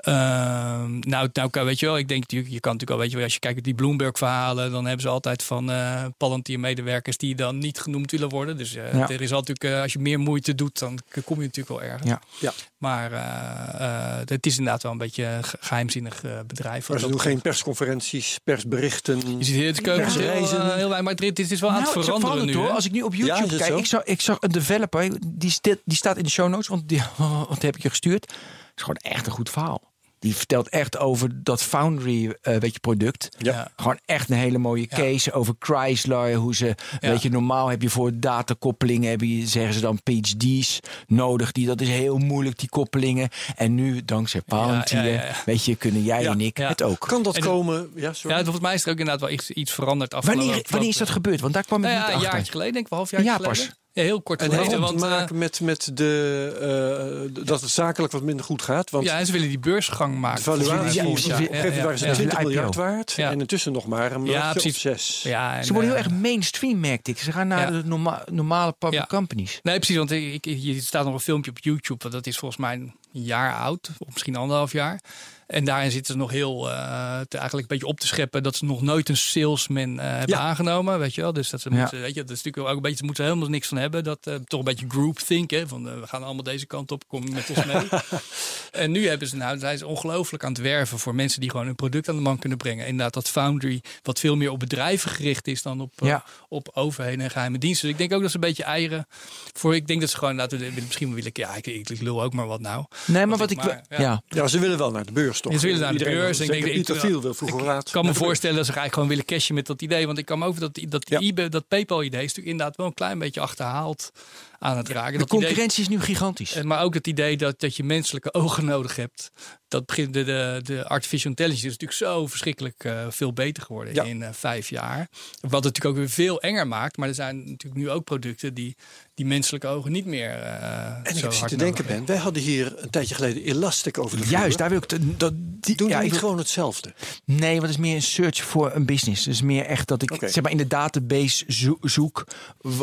Ehm, nou, nou, weet je wel, ik denk natuurlijk, je kan natuurlijk al, weet je wel, als je kijkt naar die Bloomberg-verhalen, dan hebben ze altijd van eh Palantir-medewerkers die dan niet genoemd willen worden. Dus eh, Ja. er is altijd, eh, als je meer moeite doet, dan kom je natuurlijk wel ergens. Ja. Ja. Maar eh, eh, het is inderdaad wel een beetje een ge- geheimzinnig eh, bedrijf. Maar ze doen geen persconferenties, persberichten. Je ziet hier het keuken Ja. heel, Reizen. heel weinig, maar dit is wel aan het Nou, het veranderen nu. hoor. Als ik nu op YouTube kijk, zo? ik zag, ik zag een developer, die, die staat in de show notes, want die, want die heb ik je gestuurd. Het is gewoon echt een goed verhaal. Die vertelt echt over dat Foundry, eh, weet je, product. Ja. Gewoon echt een hele mooie Ja. case over Chrysler. Hoe ze, Ja. weet je, normaal heb je voor datakoppelingen, heb je, zeggen ze dan PhD's nodig. Die, dat is heel moeilijk, die koppelingen. En nu, dankzij Palantir, ja, ja, ja. weet je, kunnen jij Ja. en ik Ja. het ook. Kan dat En- komen? Ja, sorry. Ja, volgens mij is er ook inderdaad wel iets, iets veranderd afgelopen. Wanneer, wanneer is dat gebeurd? Want daar kwam ik Nou niet ja, een achter. jaartje geleden, denk ik wel, half jaar Een jaar geleden. pas. Ja, heel kort en heeft het te eh, maken met, met de, eh, dat het zakelijk wat minder goed gaat? Want ja, en ze willen die beursgang maken. de valuatie Ja, op een gegeven moment ja. 20 IPO. miljard waard. Ja. En intussen nog maar een miljard of precies. zes. Ja, en, Ze worden heel eh, erg mainstream, merkte ik. Ze gaan naar ja. de norma- normale public Ja. companies. Nee, precies. Want ik, ik, hier staat nog een filmpje op YouTube. Want dat is volgens mij een jaar oud. Of misschien anderhalf jaar. En daarin zitten ze nog heel, eh, te, eigenlijk een beetje op te scheppen dat ze nog nooit een salesman eh, hebben Ja. aangenomen, weet je wel. Dus dat ze Ja. moeten, weet je, dat is natuurlijk ook een beetje, ze moeten helemaal niks van hebben. Dat eh, toch een beetje groupthink, hè, van we gaan allemaal deze kant op, kom je met ons mee. en nu hebben ze, nou, zijn ze ongelooflijk aan het werven voor mensen die gewoon een product aan de man kunnen brengen. Inderdaad, dat Foundry, wat veel meer op bedrijven gericht is dan op, Ja. op overheden en geheime diensten. Dus ik denk ook dat ze een beetje eieren voor. Ik denk dat ze gewoon laten we misschien wel willen. Ja, ik, ik, ik lul ook maar wat nou. Nee, maar Wat wat ik ik... maar- ja. Ja, ze willen wel naar de beurs toch? Ja, ze willen naar de beurs. wil- Ik dat Pieter ik- Thiel wil vroeg of laat. Ik kan me beurs. voorstellen dat ze eigenlijk gewoon willen cashen met dat idee. Want ik kan me ook dat, dat, Ja. dat PayPal-idee is natuurlijk inderdaad wel een klein beetje achterhaald aan het raken. De Dat idee- concurrentie is nu gigantisch. Eh, Maar ook het idee dat, dat je menselijke ogen nodig hebt. Dat begint de, de, de artificial intelligence is natuurlijk zo verschrikkelijk eh, veel beter geworden Ja. in eh, vijf jaar. Wat het natuurlijk ook weer veel enger maakt. Maar er zijn natuurlijk nu ook producten die die menselijke ogen niet meer eh En ik zo hard zitten nodig denken. Ben, wij hadden hier een tijdje geleden Elastic over de vloer. Juist, daar wil ik... te- dat, die, Doen ja, ik niet wil- gewoon hetzelfde? Nee, want het is meer een search voor een business. Het is meer echt dat ik zeg maar in de database zo- zoek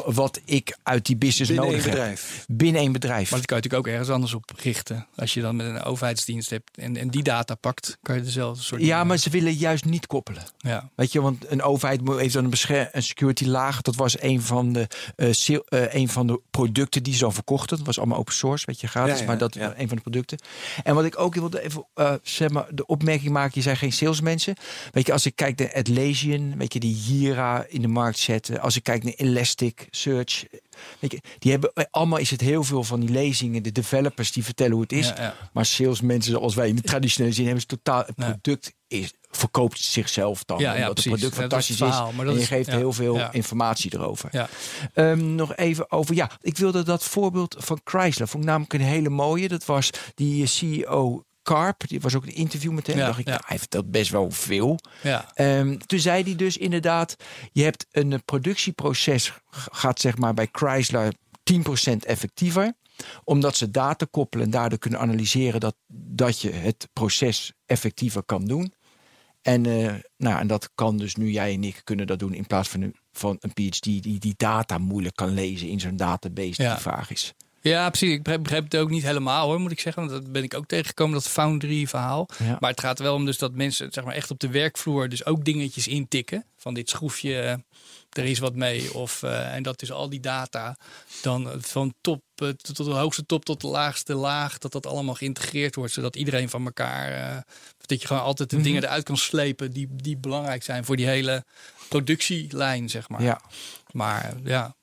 wat ik uit die business Binnen nodig één bedrijf. Binnen één bedrijf. Maar dat kan je natuurlijk ook ergens anders op richten. Als je dan met een overheidsdienst hebt en, en die data pakt, kan je dezelfde soort ja, maar ze willen juist niet koppelen. ja. Weet je, want een overheid moet- heeft dan een, een security laag. Dat was een van de, eh, eh, een van de producten die ze dan verkochten. Dat was allemaal open source, weet je, gratis. Ja, ja, maar dat ja. was een van de producten. En wat ik ook wilde even eh, zeg maar, de opmerking maken. Je zijn geen salesmensen. Weet je, als ik kijk naar Atlassian, weet je, die Jira in de markt zetten. Als ik kijk naar Elasticsearch. Weet je, die hebben eh, allemaal is het heel veel van die lezingen. De developers die vertellen hoe het is. Ja, ja. Maar salesmensen zoals wij in de traditionele zin hebben ze totaal. Het product is, verkoopt zichzelf dan. Ja, omdat het product fantastisch is. verhaal, maar dat en je geeft heel veel informatie erover. Ja. Ehm, nog even over. Ja, ik wilde dat voorbeeld van Chrysler. Vond ik namelijk een hele mooie. Dat was die eh, CEO. Karp, die was ook een interview met hem. Ja, dacht ik, ja. nou, hij vertelt best wel veel. Ja. Ehm, toen zei hij dus inderdaad, je hebt een eh, productieproces gaat zeg maar bij Chrysler 10% effectiever. Omdat ze data koppelen en daardoor kunnen analyseren dat, dat je het proces effectiever kan doen. En, eh, nou, en dat kan dus nu jij en ik kunnen dat doen in plaats van een, van een PhD die die data moeilijk kan lezen in zo'n database Ja. die vaag is. Ja, precies. Ik begrijp, het ook niet helemaal hoor, moet ik zeggen. Want dat ben ik ook tegengekomen, dat Foundry verhaal. Ja. Maar het gaat wel om dus dat mensen zeg maar, echt op de werkvloer dus ook dingetjes intikken. Van dit schroefje, eh, er is wat mee. Of, eh, en dat is al die data dan van top eh, tot de hoogste top tot de laagste laag. Dat dat allemaal geïntegreerd wordt. Zodat iedereen van elkaar, dat je gewoon altijd de dingen eruit kan slepen die, die belangrijk zijn voor die hele productielijn, zeg maar. Ja. Maar ja,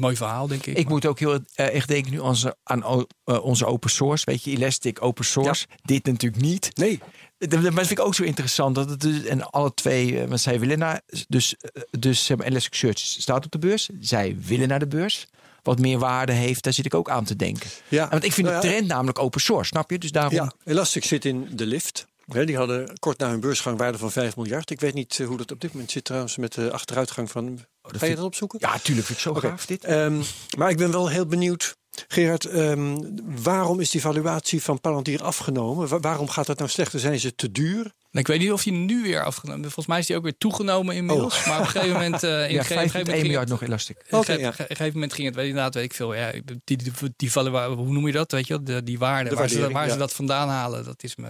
mooi verhaal denk ik. Ik Maar- moet ook heel eh, echt denken nu aan, onze- aan eh, onze open source. Weet je, Elastic open source. Dit natuurlijk niet. Nee. Dat dat vind ik ook zo interessant. Dat het dus, en alle twee, eh, want zij willen naar. Dus, eh, dus zeg maar, Elasticsearch staat op de beurs. Zij willen naar de beurs. Wat meer waarde heeft, daar zit ik ook aan te denken. Ja. Want ik vind Nou de trend namelijk open source, snap je? Dus daarom. Ja, Elastic zit in de lift. Die hadden kort na hun beursgang waarde van 5 miljard. Ik weet niet eh, hoe dat op dit moment zit trouwens met de achteruitgang van... Ga je dat opzoeken? Ja, tuurlijk vind ik zo Oké. gaaf dit. Ehm, maar ik ben wel heel benieuwd, Gerard, ehm, waarom is die valuatie van Palantir afgenomen? Wa- waarom gaat dat nou slechter? Zijn ze te duur? Ik weet niet of hij nu weer afgenomen Volgens mij is hij ook weer toegenomen inmiddels. Oh. Maar op een gegeven moment... Uh, in Ja, een gegeven 5,1 moment ging miljard het- nog elastiek. Op een gegeven- ja. ge- gegeven moment ging het, weet, inderdaad, weet ik veel. Ja, die, die, die vallen, waar- hoe noem je dat? Weet je, de, die waarde. De waar ze, waar ze dat vandaan halen, dat is me.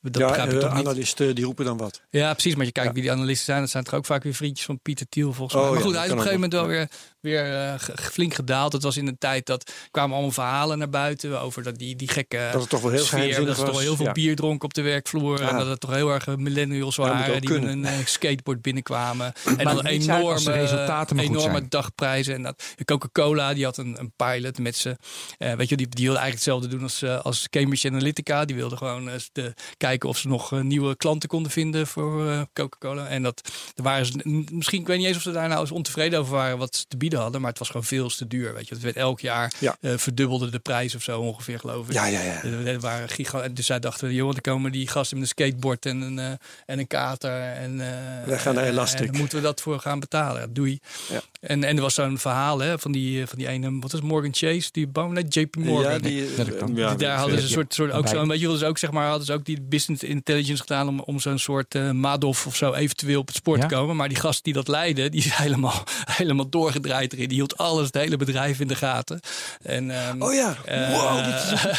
Dat ja, begrijp ik eh, toch niet. analisten die roepen dan wat. Ja, precies. Maar je kijkt Ja. wie die analisten zijn. Dat zijn toch ook vaak weer vriendjes van Pieter Thiel, volgens mij. Oh, maar ja, goed, hij is op een gegeven moment wel weer, weer eh, flink gedaald. Het was in een tijd dat er kwamen allemaal verhalen naar buiten over dat die, die gekke Dat het toch wel heel sfeer. Dat ze toch wel heel veel bier dronken op de werkvloer. En dat het toch heel erg millennials waren die met een eh, skateboard binnenkwamen. En dan de enorme, resultaten enorme dagprijzen. En dat Coca-Cola, die had een, een pilot met ze. eh, weet je, die, die wilde eigenlijk hetzelfde doen als, eh, als Cambridge Analytica. Die wilde gewoon de, kijken of ze nog nieuwe klanten konden vinden voor Coca-Cola. En dat daar waren ze, misschien, ik weet niet eens of ze daar nou eens ontevreden over waren wat ze te bieden hadden. Maar het was gewoon veel te duur. Weet je, het werd elk jaar Ja. verdubbelde de prijs of zo ongeveer, geloof ik. Ja, ja, ja. Er er waren giga dus zij dachten, joh, dan komen die gasten met een skateboard en een, eh, en een kater. En, eh, Wij gaan naar eh, Elastic. En moeten we dat voor gaan betalen. Doei. Ja. En, en er was zo'n verhaal hè, van, die, van die ene, wat is Morgan Chase? Die bouw, nee, JP Morgan. Ja, die, daar hadden ze een soort, soort ook zo, weet je, wel, dus ook zeg maar, hadden ze ook die business intelligence gedaan om, om zo'n soort Madoff of zo eventueel op het spoor Ja? te komen. Maar die gast die dat leidde, die is helemaal, helemaal doorgedraaid erin. Die hield alles, het hele bedrijf in de gaten. En, ehm, Oh ja, wow, dit is een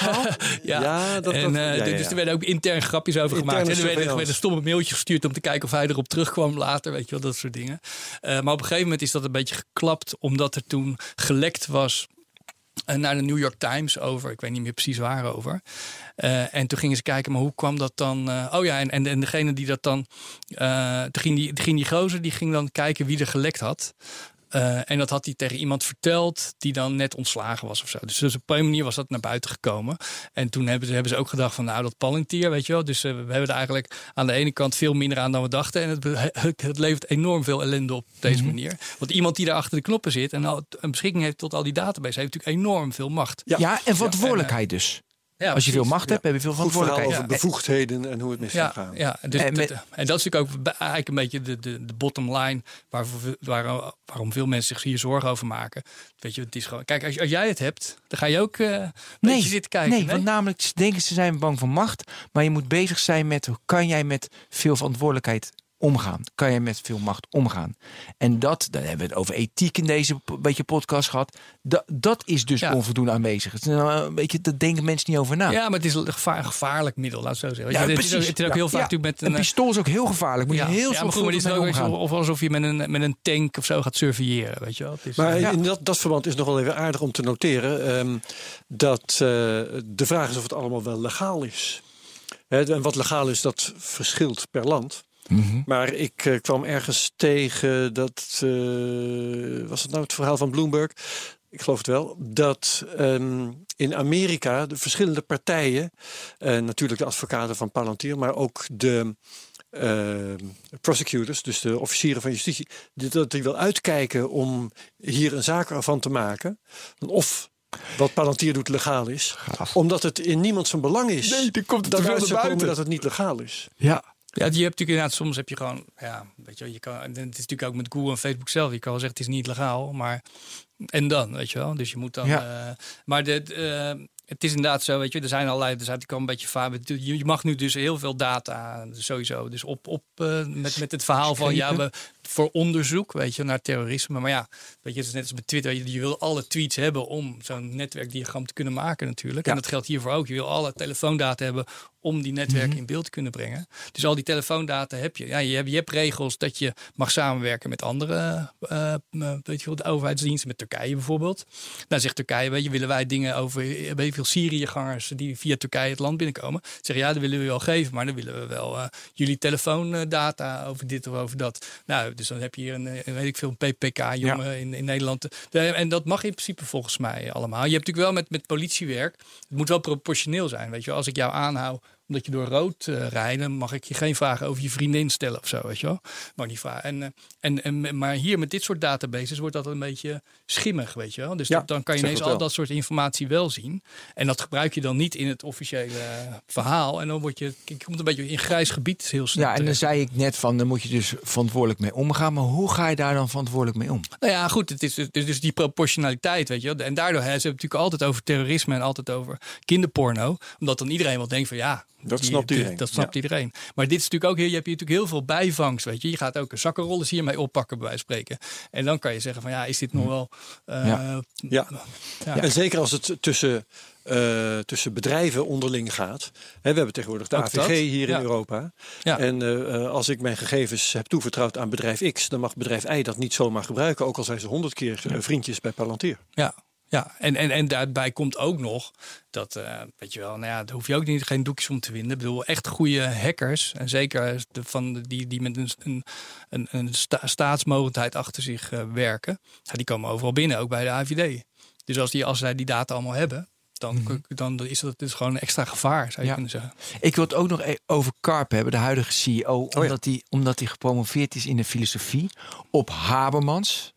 ja, Ja, dat- en, eh, ja, ja, Dus er werden ook intern grapjes over Interne gemaakt. En er werden, werden stomme mailtjes gestuurd om te kijken of hij erop terugkwam later. Weet je wel, dat soort dingen. Eh, maar op een gegeven moment is dat een beetje geklapt, omdat er toen gelekt was eh, naar de New York Times over. Ik weet niet meer precies waarover. Eh en toen gingen ze kijken, maar hoe kwam dat dan? oh ja, en, en, en degene die dat dan. eh toen ging die, toen ging die gozer die ging dan kijken wie er gelekt had. Eh, en dat had hij tegen iemand verteld die dan net ontslagen was of zo. Dus, dus op een manier was dat naar buiten gekomen. En toen hebben ze, hebben ze ook gedacht van nou dat Palantir, weet je wel. Dus eh, we hebben er eigenlijk aan de ene kant veel minder aan dan we dachten. En het, het, levert enorm veel ellende op deze manier. Want iemand die daar achter de knoppen zit en al een beschikking heeft tot al die databases, heeft natuurlijk enorm veel macht. Ja. Ja, en verantwoordelijkheid dus. Ja, Als je veel macht hebt, heb je veel Goed verhaal verantwoordelijkheid. over bevoegdheden en hoe het mis kan Ja, gaan. ja dus En en, met- en dat is natuurlijk ook eigenlijk een beetje de, de, de bottom line waar, waar, waarom veel mensen zich hier zorgen over maken. Weet je, het is gewoon. Kijk, als, als jij het hebt, dan ga je ook eh een Nee, beetje zitten kijken. nee, want namelijk ze denken ze zijn bang voor macht, maar je moet bezig zijn met hoe kan jij met veel verantwoordelijkheid omgaan? Kan jij met veel macht omgaan? En dat, dan hebben we het over ethiek in deze beetje podcast gehad. Dat, dat is dus Ja. onvoldoende aanwezig. Het is nou een beetje, daar denken mensen niet over na. Ja, maar het is een gevaar, gevaarlijk middel, laat het zo zeggen. Ja, je, het, is ook, precies. het is ook Ja, heel vaak ja. natuurlijk met Een een. eh, pistool is ook heel gevaarlijk. Moet je heel ja, maar zorgvuldig goed, maar dit is ook omgaan. of alsof je met een, met een tank of zo gaat surveilleren, weet je wel. Het is, Maar eh, Ja. in dat, dat verband is nog wel even aardig om te noteren ehm, dat eh, de vraag is of het allemaal wel legaal is. Hè, en wat legaal is, dat verschilt per land. Mhm. Maar ik eh, kwam ergens tegen dat, eh, was het nou het verhaal van Bloomberg? Ik geloof het wel, dat ehm, in Amerika de verschillende partijen, eh, natuurlijk de advocaten van Palantir, maar ook de prosecutors, dus de officieren van justitie, dat die wil uitkijken om hier een zaak van te maken. Of wat Palantir doet legaal is. Gaaf. Omdat het in niemand zijn belang is. Nee, komt dat uit naar komen buiten. dat het niet legaal is. Ja, Ja, je hebt natuurlijk inderdaad, soms heb je gewoon, ja, weet je je kan, het is natuurlijk ook met Google en Facebook zelf. Je kan wel zeggen, het is niet legaal, maar en dan, weet je wel. Dus je moet dan, Ja. eh, maar de, eh, het is inderdaad zo, weet je, er zijn allerlei, er zijn al een beetje vaak, je, je mag nu dus heel veel data, sowieso, dus op, op eh, met, met het verhaal van, ja, we, voor onderzoek, weet je, naar terrorisme. Maar ja, weet je, het is net als met Twitter, je, je wil alle tweets hebben om zo'n netwerkdiagram te kunnen maken natuurlijk. En dat geldt hiervoor ook. Je wil alle telefoondata hebben om die netwerken in beeld te kunnen brengen. Dus al die telefoondata heb je. Ja, je, hebt, je hebt regels dat je mag samenwerken met andere eh, eh, weet je wel, de overheidsdiensten, met Turkije bijvoorbeeld. Nou zegt Turkije, weet je, willen wij dingen over eh, weet je veel Syriëgangers die via Turkije het land binnenkomen. Zeggen ja, dat willen we wel geven, maar dan willen we wel jullie telefoondata over dit of over dat. Nou, dus dan heb je hier een, eh, weet ik veel, een PPK-jongen in, in Nederland. De- en dat mag in principe volgens mij allemaal. Je hebt natuurlijk wel met, met politiewerk, het moet wel proportioneel zijn. Weet je, als ik jou aanhoud omdat je door rood eh rijdt, dan mag ik je geen vragen over je vriendin stellen of zo, weet je wel. Mag niet vragen. En, eh, en, en, maar hier met dit soort databases wordt dat een beetje schimmig, weet je wel. Dus Ja, dat- dan kan je ineens al dat soort informatie wel zien. En dat gebruik je dan niet in het officiële eh, verhaal. En dan word je, je komt een beetje in grijs gebied heel snel. ja, en dan zei ik net van, daar moet je dus verantwoordelijk mee omgaan. Maar hoe ga je daar dan verantwoordelijk mee om? Nou ja, goed, het is dus, dus die proportionaliteit, weet je wel. En daardoor hè, ze hebben het natuurlijk altijd over terrorisme en altijd over kinderporno. Omdat dan iedereen wel denkt van ja, Dat Die- snapt die- iedereen. Dat snapt iedereen. Maar dit is natuurlijk ook heel, je hebt hier natuurlijk heel veel bijvangst. Weet je. je gaat ook een zakkenrollers hiermee oppakken, bij wijze van spreken. En dan kan je zeggen van ja, is dit nog wel. eh, Ja. Ja. Ja. En zeker als het tussen, eh, tussen bedrijven onderling gaat. Hè, we hebben tegenwoordig de Ook AVG dat. hier Ja. in Europa. Ja. En eh, als ik mijn gegevens heb toevertrouwd aan bedrijf X, dan mag bedrijf Y dat niet zomaar gebruiken. Ook al zijn ze honderd keer vriendjes bij Palantir. Ja, ja. En, en, en daarbij komt ook nog dat, eh, weet je wel, nou ja, daar hoef je ook niet geen doekjes om te winnen. Ik bedoel, echt goede hackers, en zeker de, van de, die, die met een, een, een, sta- staatsmogendheid achter zich eh, werken, ja, die komen overal binnen, ook bij de AVD. Dus als, die, als zij die data allemaal hebben, dan, dan is dat dus gewoon een extra gevaar, zou je Ja. kunnen zeggen. Ik wil het ook nog e- over Karp hebben, de huidige CEO. ja. Omdat hij omdat hij gepromoveerd is in de filosofie op Habermans.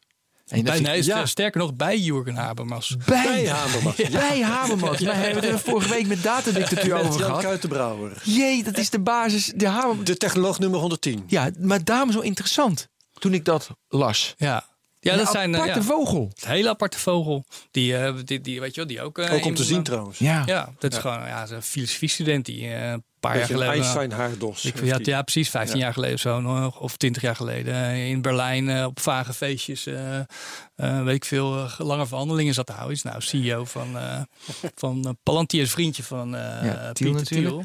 En Bij, ik- ja. Sterker nog, bij Jurgen Habermas. bij, Bij Habermas. Ja. Bij Habermas. We hebben het er vorige week met datadictatuur over Jan gehad. Kuitenbrouwer. Jee, dat is de basis. De Habermas. De technoloog nummer 110. Ja, maar daarom zo interessant. Toen ik dat las. Ja, ja Een dat zijn eh, aparte ja, vogel. een hele aparte vogel. Die, eh, die, die, weet je wel, die ook. eh, Ook om te zien trouwens. Ja. Ja, dat is gewoon ja, een filosofie-student die eh, paar jaar geleden. Einstein haardos. Ik, ja, ja, precies. 15 Ja. jaar geleden of zo, nog, of 20 jaar geleden. eh, In Berlijn eh, op vage feestjes. Eh eh, weet ik veel, eh, lange verhandelingen zat te houden. Is nou CEO van, eh van Palantir, is vriendje van eh Ja, Pieter natuurlijk. Thiel.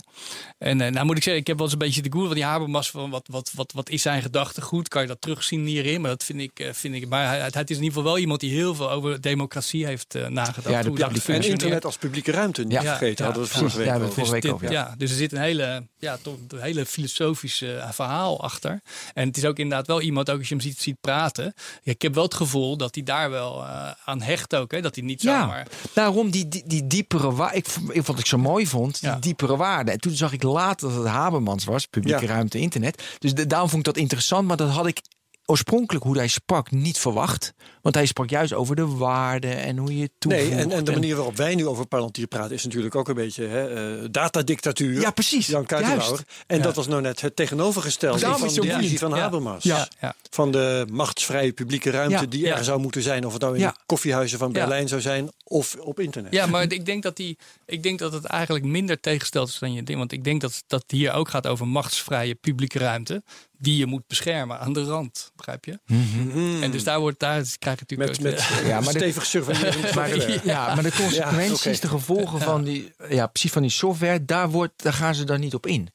En nou moet ik zeggen, ik heb wel eens een beetje de goede van die Habermas. Van wat, wat, wat, wat is zijn gedachtegoed? Kan je dat terugzien hierin? Maar dat vind ik. eh, Vind ik maar hij, het is in ieder geval wel iemand die heel veel over democratie heeft eh, nagedacht. Ja, de hoe dat publieke- En internet als publieke ruimte niet Ja. vergeten. Ja, hadden we het ja, vorige week over. het dit- over, ja. ja. dus er zit een hele, ja, toch een hele filosofisch eh, verhaal achter. En het is ook inderdaad wel iemand, ook als je hem ziet, ziet praten. Ja, ik heb wel het gevoel dat hij daar wel eh, aan hecht ook. Hè? Dat hij niet Ja, zomaar... daarom die, die, die diepere waarde. Ik, wat ik zo mooi vond, die Ja. diepere waarde. En toen zag ik later dat het Habermans was, publieke Ja. ruimte, internet. Dus de- daarom vond ik dat interessant. Maar dat had ik oorspronkelijk, hoe hij sprak, niet verwacht. Want hij sprak juist over de waarde en hoe je het toevoegt. Nee, en, en de manier waarop wij nu over Palantir praten is natuurlijk ook een beetje hè, eh, datadictatuur. Ja, precies. Jan Kuitenbrouwer. Juist. En Ja. dat was nou net het tegenovergestelde Daarom van de visie van. Habermas. Ja, ja. Van de machtsvrije publieke ruimte Ja. die Ja. er zou moeten zijn. Of het nou in Ja. de koffiehuizen van Ja. Berlijn zou zijn of op internet. Ja, maar ik denk dat, die, ik denk dat het eigenlijk minder tegengesteld is dan je denkt. Want ik denk dat dat hier ook gaat over machtsvrije publieke ruimte. Die je moet beschermen aan de rand. Begrijp je? Mhm. En dus daar, wordt, daar krijg je natuurlijk Met, ook, met eh, Ja, maar de- stevig Maar, de, ja, maar de consequenties, Ja, de gevolgen van die, ja, precies van die software, daar, wordt, daar gaan ze dan niet op in.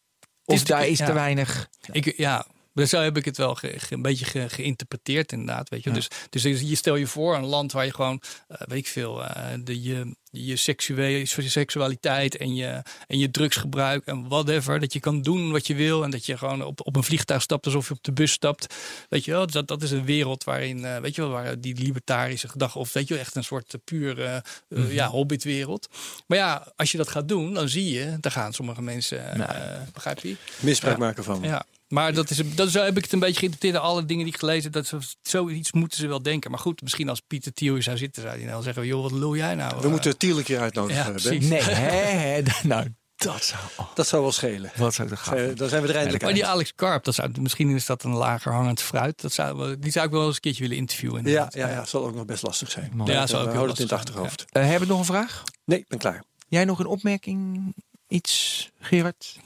Of is daar is ja. te weinig. Ik, ja, maar zo heb ik het wel ge- ge- een beetje ge- geïnterpreteerd inderdaad. Weet je. Dus, dus je stel je voor een land waar je gewoon, eh, weet ik veel, eh, de, je, je seksuele, je seksualiteit en je, en je drugsgebruik en whatever. Dat je kan doen wat je wil en dat je gewoon op, op een vliegtuig stapt alsof je op de bus stapt. Weet je wel, dat, dat is een wereld waarin, eh, weet je wel, waar die libertarische gedachte, of weet je wel, echt een soort uh, puur eh, eh, ja, hobbitwereld. Maar ja, als je dat gaat doen, dan zie je, daar gaan sommige mensen, eh, begrijp je? Misbruik Ja. maken van. Ja. Maar dat is, dat, zo heb ik het een beetje geïnterpreteerd. Alle dingen die ik gelezen heb, dat ze- zoiets moeten ze wel denken. Maar goed, misschien als Pieter Thiel hier zou zitten, zou hij nou zeggen: joh, wat lul jij nou? We Eh, moeten Tiel een keer uitnodigen. Ja. Nee, hè, hè, nou, dat zou. oh, Dat zou wel schelen. wat zou ik gaan? Eh, dan zijn we er eindelijk Maar die Alex Karp, dat zou, misschien is dat een lager hangend fruit. Dat zou, die zou ik wel eens een keertje willen interviewen. Ja, ja, ja, zal ook nog best lastig zijn. Ja, Ja, zou ook heel hou het in het achterhoofd. Eh, hebben we nog een vraag? Nee, ik ben klaar. Jij nog een opmerking? Iets, Gerard?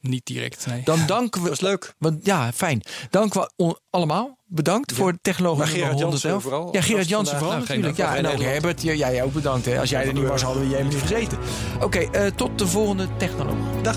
Niet direct, nee. Dan danken we. Dat was leuk. Want, ja, fijn. Dank we allemaal. Bedankt voor de technologie. Maar Gerard Jansen 111. vooral. Ja, Gerard Jansen vooral Nou, natuurlijk. Ja, en ook. Herbert. Ja, jij ook bedankt. Hè. Als jij er niet was, hadden we helemaal niet gezeten. Oké, eh, tot de volgende technoloog. Dag.